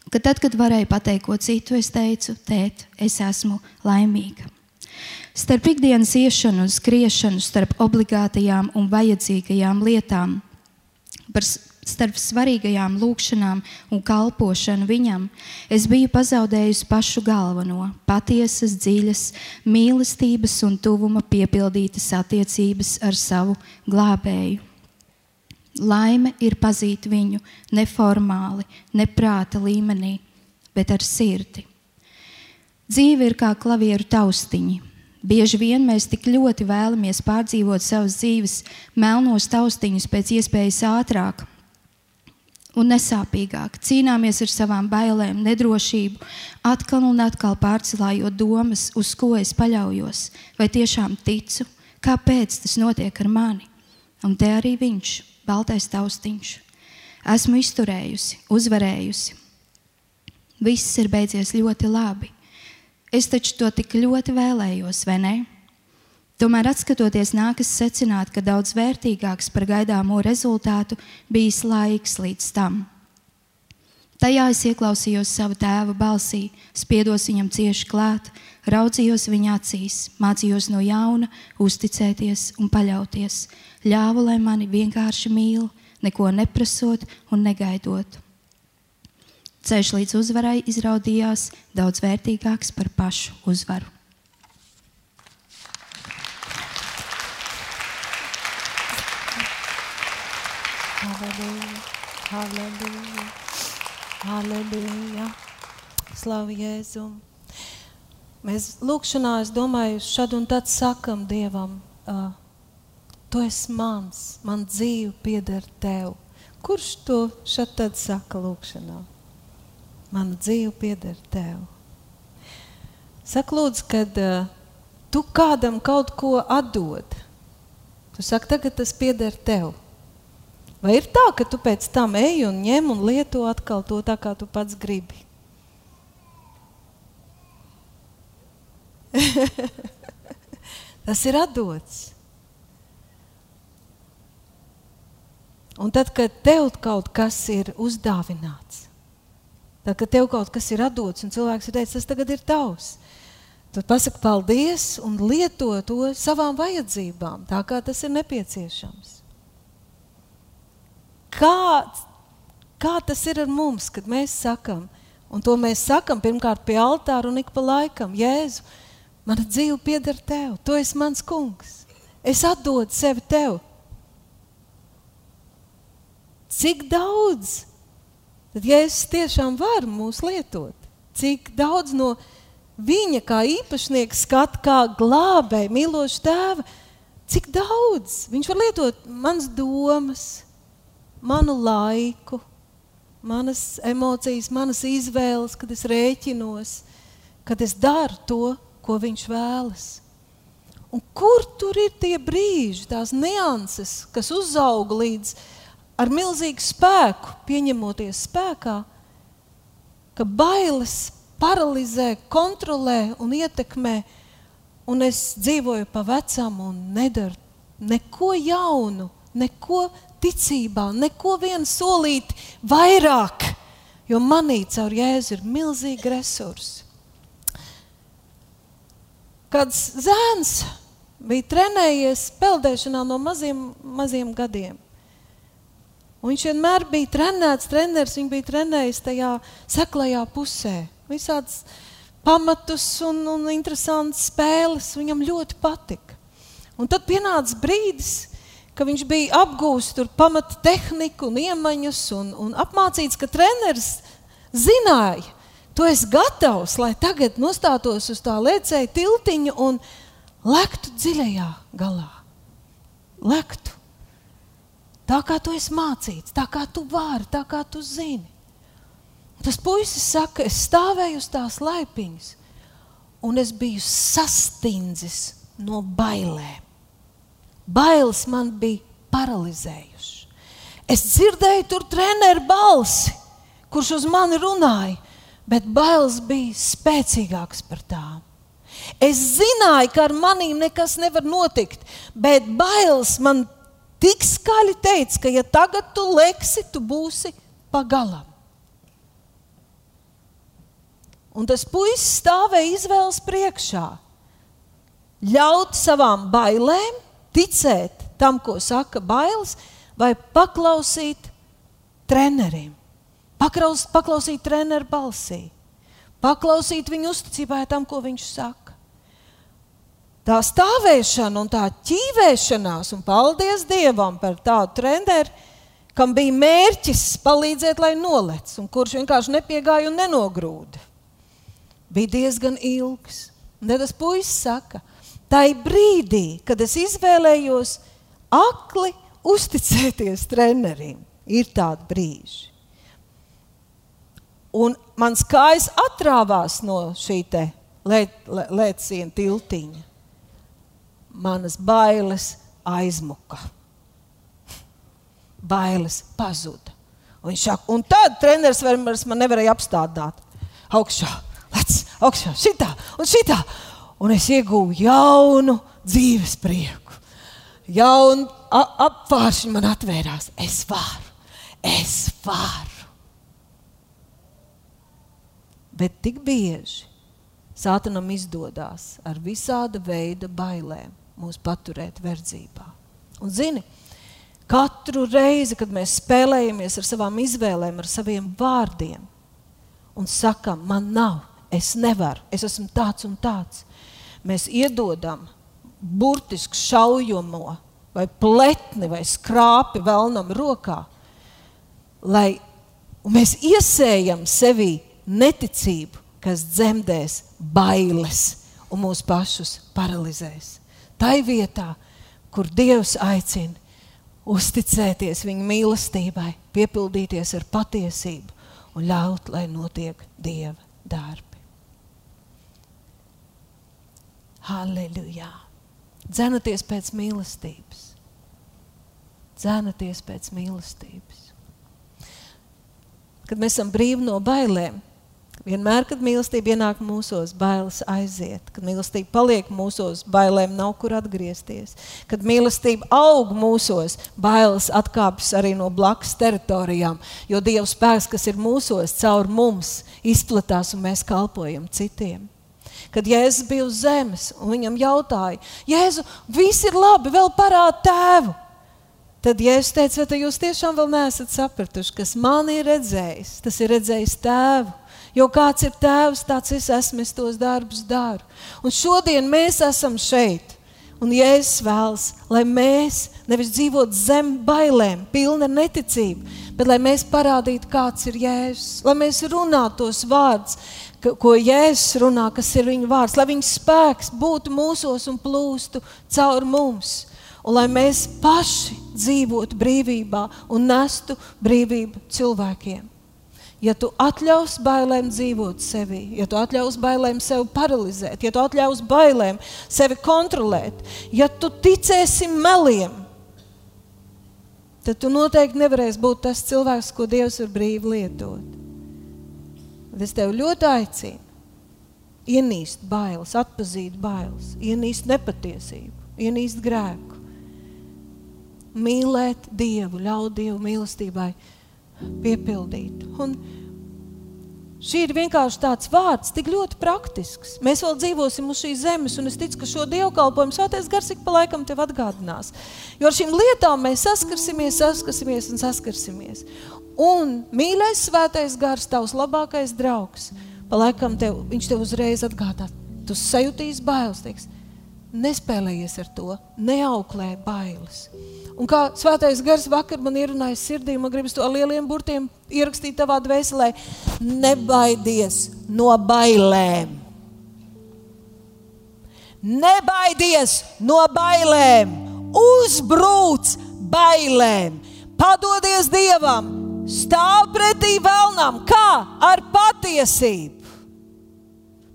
ka tad, kad varēju pateikt ko citu, es teicu, tēt, es esmu laimīga. Starp ikdienas iešanu un skriešanu, starp obligātajām un vajadzīgajām lietām par starp svarīgajām lūkšanām un kalpošanu viņam, es biju pazaudējusi pašu galveno, patiesas, dziļas, mīlestības un tuvuma piepildītas attiecības ar savu glābēju. Laime ir pazīt viņu neformāli, neprāta līmenī, bet ar sirdi. Dzīve ir kā klavieru taustiņi. Bieži vien mēs tik ļoti vēlamies pārdzīvot savas dzīves melnos taustiņus pēc iespējas ātrāk un nesāpīgāk. Cīnāmies ar savām bailēm, nedrošību, atkal un atkal pārcelājot domas, uz ko es paļaujos, vai tiešām ticu, kāpēc tas notiek ar mani. Un te arī viņš, baltais taustiņš. Esmu izturējusi, uzvarējusi. Viss ir beidzies ļoti labi. Es taču to tik ļoti vēlējos, vai ne? Tomēr, skatoties, nākas secināt, ka daudz vērtīgāks par gaidāmo rezultātu bijis laiks līdz tam. Tajā es ieklausījos savu tēva balsī, spiedos viņam cieši klāt, raudzījos viņa acīs, mācījos no jauna uzticēties un paļauties, ļāvu, lai mani vienkārši mīl, neko neprasot un negaidot. Ceļš līdz uzvarai izrādījās daudz vērtīgāks par pašu uzvaru. Halleluja, halleluja, halleluja. Slavu Jēzum. Mēs lūkšanā, es domāju, šad un tad sakam Dievam, uh, tu esi mans, man dzīve pieder tev. Kurš to šad tad saka lūkšanā? Mana dzīve pieder tev. Saka, lūdzu, kad uh, tu kādam kaut ko atdod, tu saki, tagad tas pieder tev. Vai ir tā, ka tu pēc tam ej un ņem un lieto atkal to tā, kā tu pats gribi? [laughs] tas ir atdots. Un tad, kad tev kaut kas ir uzdāvināts, Tad, kad tev kaut kas ir atdots un cilvēks ir teicis, tas tagad ir tavs, tad pasaki paldies un lieto to savām vajadzībām, tā kā tas ir nepieciešams. Kā, kā tas ir ar mums, kad mēs sakam, un to mēs sakam pirmkārt pie altāra un ik pa laikam, Jēzu, mana dzīve pieder tev, tu esi mans kungs, es atdodu sevi tev. Cik daudz Tad Jēzus tiešām var mūs lietot. Cik daudz no viņa kā īpašnieka skata, kā glābēja, mīloša tēva, cik daudz viņš var lietot manas domas, manu laiku, manas emocijas, manas izvēles, kad es rēķinos, kad es daru to, ko viņš vēlas. Un kur tur ir tie brīži, tās nianses, kas uzauga līdz ar milzīgu spēku, pieņemoties spēkā, ka bailes paralizē, kontrolē un ietekmē, un es dzīvoju pa vecam un nedaru neko jaunu, neko ticībā, neko vienu solīti vairāk, jo manī caur Jēzu ir milzīgi resursi. Kāds zēns bija trenējies peldēšanā no maziem, maziem gadiem. Un viņš vienmēr bija trenēts, treneris, viņš bija trenējis tajā seklajā pusē. Visādas pamatus un, un interesantas spēles viņam ļoti patika. Un tad pienāca brīdis, ka viņš bija apgūstis tur pamata tehniku un iemaņas un, un apmācīts, ka treneris zināja, tu esi gatavs, lai tagad nostātos uz tā lēcēja tiltiņa un lektu dziļajā galā. Lektu. Tā kā tu esi mācīts, tā kā tu vari, tā kā tu zini. Tas puisis saka, es stāvēju uz tās laipiņas, un es biju sastindzis no bailēm. Bailes man bija paralizējušas. Es dzirdēju tur treneru balsi, kurš uz mani runāja, bet bailes bija spēcīgākas par tām. Es zināju, ka ar maniem nekas nevar notikt, bet bailes man tik skaļi teica, ka, ja tagad tu leksi, tu būsi pagalam. Un tas puisis stāvēja izvēles priekšā. Ļaut savām bailēm, ticēt tam, ko saka bailes, vai paklausīt trenerim. Paklaus, paklausīt treneru balsī, paklausīt viņu uzticībai tam, ko viņš saka tā stāvēšana un tā ķīvēšanās, un paldies Dievam par tādu trenderu, kam bija mērķis palīdzēt, lai nolec, un kurš vienkārši nepiegāja un nenogrūda. Bija diezgan ilgs. Un tad tas puisis saka, tai brīdī, kad es izvēlējos akli uzticēties trenerim, ir tādi brīži. Un mans kājas atrāvās no šī lēciena tiltiņa. Manas bailes aizmuka. Bailes pazuda. Un, šak, un tad treneris man nevarēja apstādāt. Augšā, lec, augšā, šitā un šitā. Un es ieguvu jaunu dzīves prieku. Jaunu apvāršņu man atvērās. Es varu, es varu. Bet tik bieži Sātanam izdodas ar visāda veida bailēm mūs paturēt verdzībā. Un zini, katru reizi, kad mēs spēlējamies ar savām izvēlēm, ar saviem vārdiem un sakam, man nav, es nevaru, es esmu tāds un tāds, mēs iedodam burtisku šaujamo vai pletni vai skrāpi vēlnam rokā, lai mēs iesējam sevī neticību, kas dzemdēs bailes un mūs pašus paralizēs. Tā ir vietā, kur Dievs aicina uzticēties viņa mīlestībai, piepildīties ar patiesību un ļaut, lai notiek Dieva darbi. Halleluja! Dzenaties pēc mīlestības. Dzenaties pēc mīlestības. Kad mēs esam brīvi no bailēm, Vienmēr, kad mīlestība ienāk mūsos, bailes aiziet. Kad mīlestība paliek mūsos, bailēm nav kur atgriezties. Kad mīlestība aug mūsos, bailes atkāpjas arī no blakus teritorijām. Jo Dieva spēks, kas ir mūsos, caur mums izplatās un mēs kalpojam citiem. Kad Jēzus bija uz zemes un viņam jautāja, Jēzu, viss ir labi, vēl parāda tēvu. Tad Jēzus teica, vai jūs tiešām vēl neesat sapratuši, kas man ir redzējis, tas ir redzējis tēvu. Jo kāds ir tēvs, tāds es esmu, es tos darbus daru. Un šodien mēs esam šeit. Un Jēzus vēlas, lai mēs nevis dzīvotu zem bailēm, pilni ar neticību, bet lai mēs parādītu, kāds ir Jēzus. Lai mēs runātu tos vārdus, ko Jēzus runā, kas ir viņa vārds, lai viņa spēks būtu mūsos un plūstu caur mums. Un lai mēs paši dzīvotu brīvībā un nestu brīvību cilvēkiem. Ja tu atļaus bailēm dzīvot sevi, ja tu atļaus bailēm sevi paralizēt, ja tu atļaus bailēm sevi kontrolēt, ja tu ticēsi meliem, tad tu noteikti nevarēsi būt tas cilvēks, ko Dievs var brīvi lietot. Bet es tev ļoti aicinu ienīst bailes, atpazīt bailes, ienīst nepatiesību, ienīst grēku, mīlēt Dievu, ļaut Dievu mīlestībai piepildīt. Un Šī ir vienkārši tāds vārds, tik ļoti praktisks. Mēs vēl dzīvosim uz šīs zemes, un es ticu, ka šo dievkalpojumu svētais gars ik pa laikam tev atgādinās. Jo ar šīm lietām mēs saskarsimies, saskarsimies un saskarsimies. Un mīļais svētais gars, tavs labākais draugs, pa laikam tev, viņš tev uzreiz atgādās. Tu sajūtīsi bailes, teiks, nespēlējies ar to, neauklē bailes. Un kā svētais gars vakar man ierunāja sirdī, man gribas to lieliem burtiem ierakstīt tavā dvēselē. Nebaidies no bailēm. Nebaidies no bailēm. Uzbrūc bailēm. Padodies Dievam. Stāv pretī vēlnam. Kā? Ar patiesību.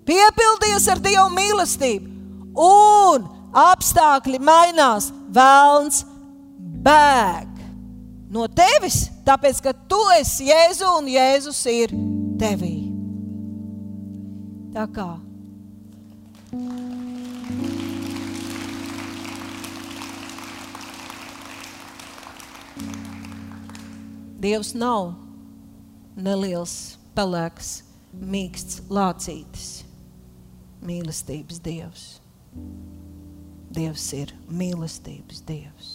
Piepildies ar Dieva mīlestību. Un apstākļi mainās. Vēlns bēg no tevis, tāpēc ka tu esi Jēzu un Jēzus ir tevī. Tā kā. Dievs nav neliels, pelēks, mīksts lācītis, mīlestības dievs. Dievs ir mīlestības dievs.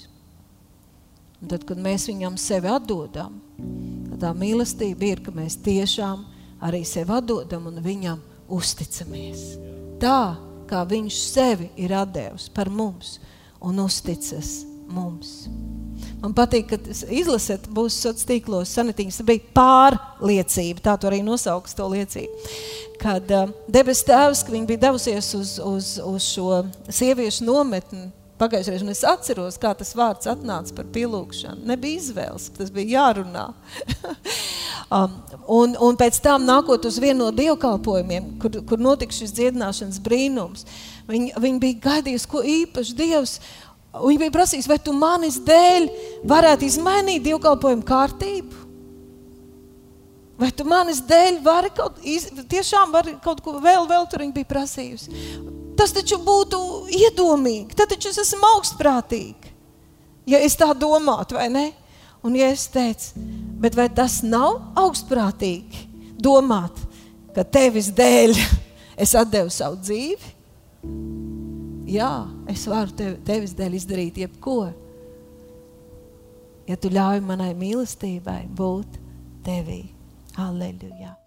Un tad, kad mēs viņam sevi atdodam, tad tā mīlestība ir, ka mēs tiešām arī sevi atdodam un viņam uzticamies. Tā, kā viņš sevi ir atdevis par mums un uzticas mums. Man patīk, ka izlasiet, būs sociālos tīklos, sanitiņas. Tā bija pārliecība, tā arī nosauks to liecību. Kad uh, debesu tēvs, ka viņa bija devusies uz, uz, uz šo sieviešu nometni, pagājušajā reizē, un es atceros, kā tas vārds atnāca par pielūgšanu. Nebija izvēles, tas bija jārunā. [laughs] um, un, un pēc tam nākot uz vienu no dievkalpojumiem, kur, kur notika šis dziedināšanas brīnums, viņi, viņi bija gaidījusi, ko īpaši Dievs. Viņi bija prasījis, vai tu manis dēļ varētu izmainīt dievkalpojumu kārtību? Vai tu manis dēļ vari kaut, iz, tiešām vari kaut ko vēl, vēl tur viņa bija prasījusi? Tas taču būtu iedomīgi, tad taču es esmu augstprātīgi. Ja es tā domātu, vai ne? Un ja es teicu, bet vai tas nav augstprātīgi domāt, ka tevis dēļ [laughs] es atdevu savu dzīvi? Jā, es varu tev, tevis dēļ izdarīt jebko. Ja tu ļauj manai mīlestībai būt tevī. Aleluja!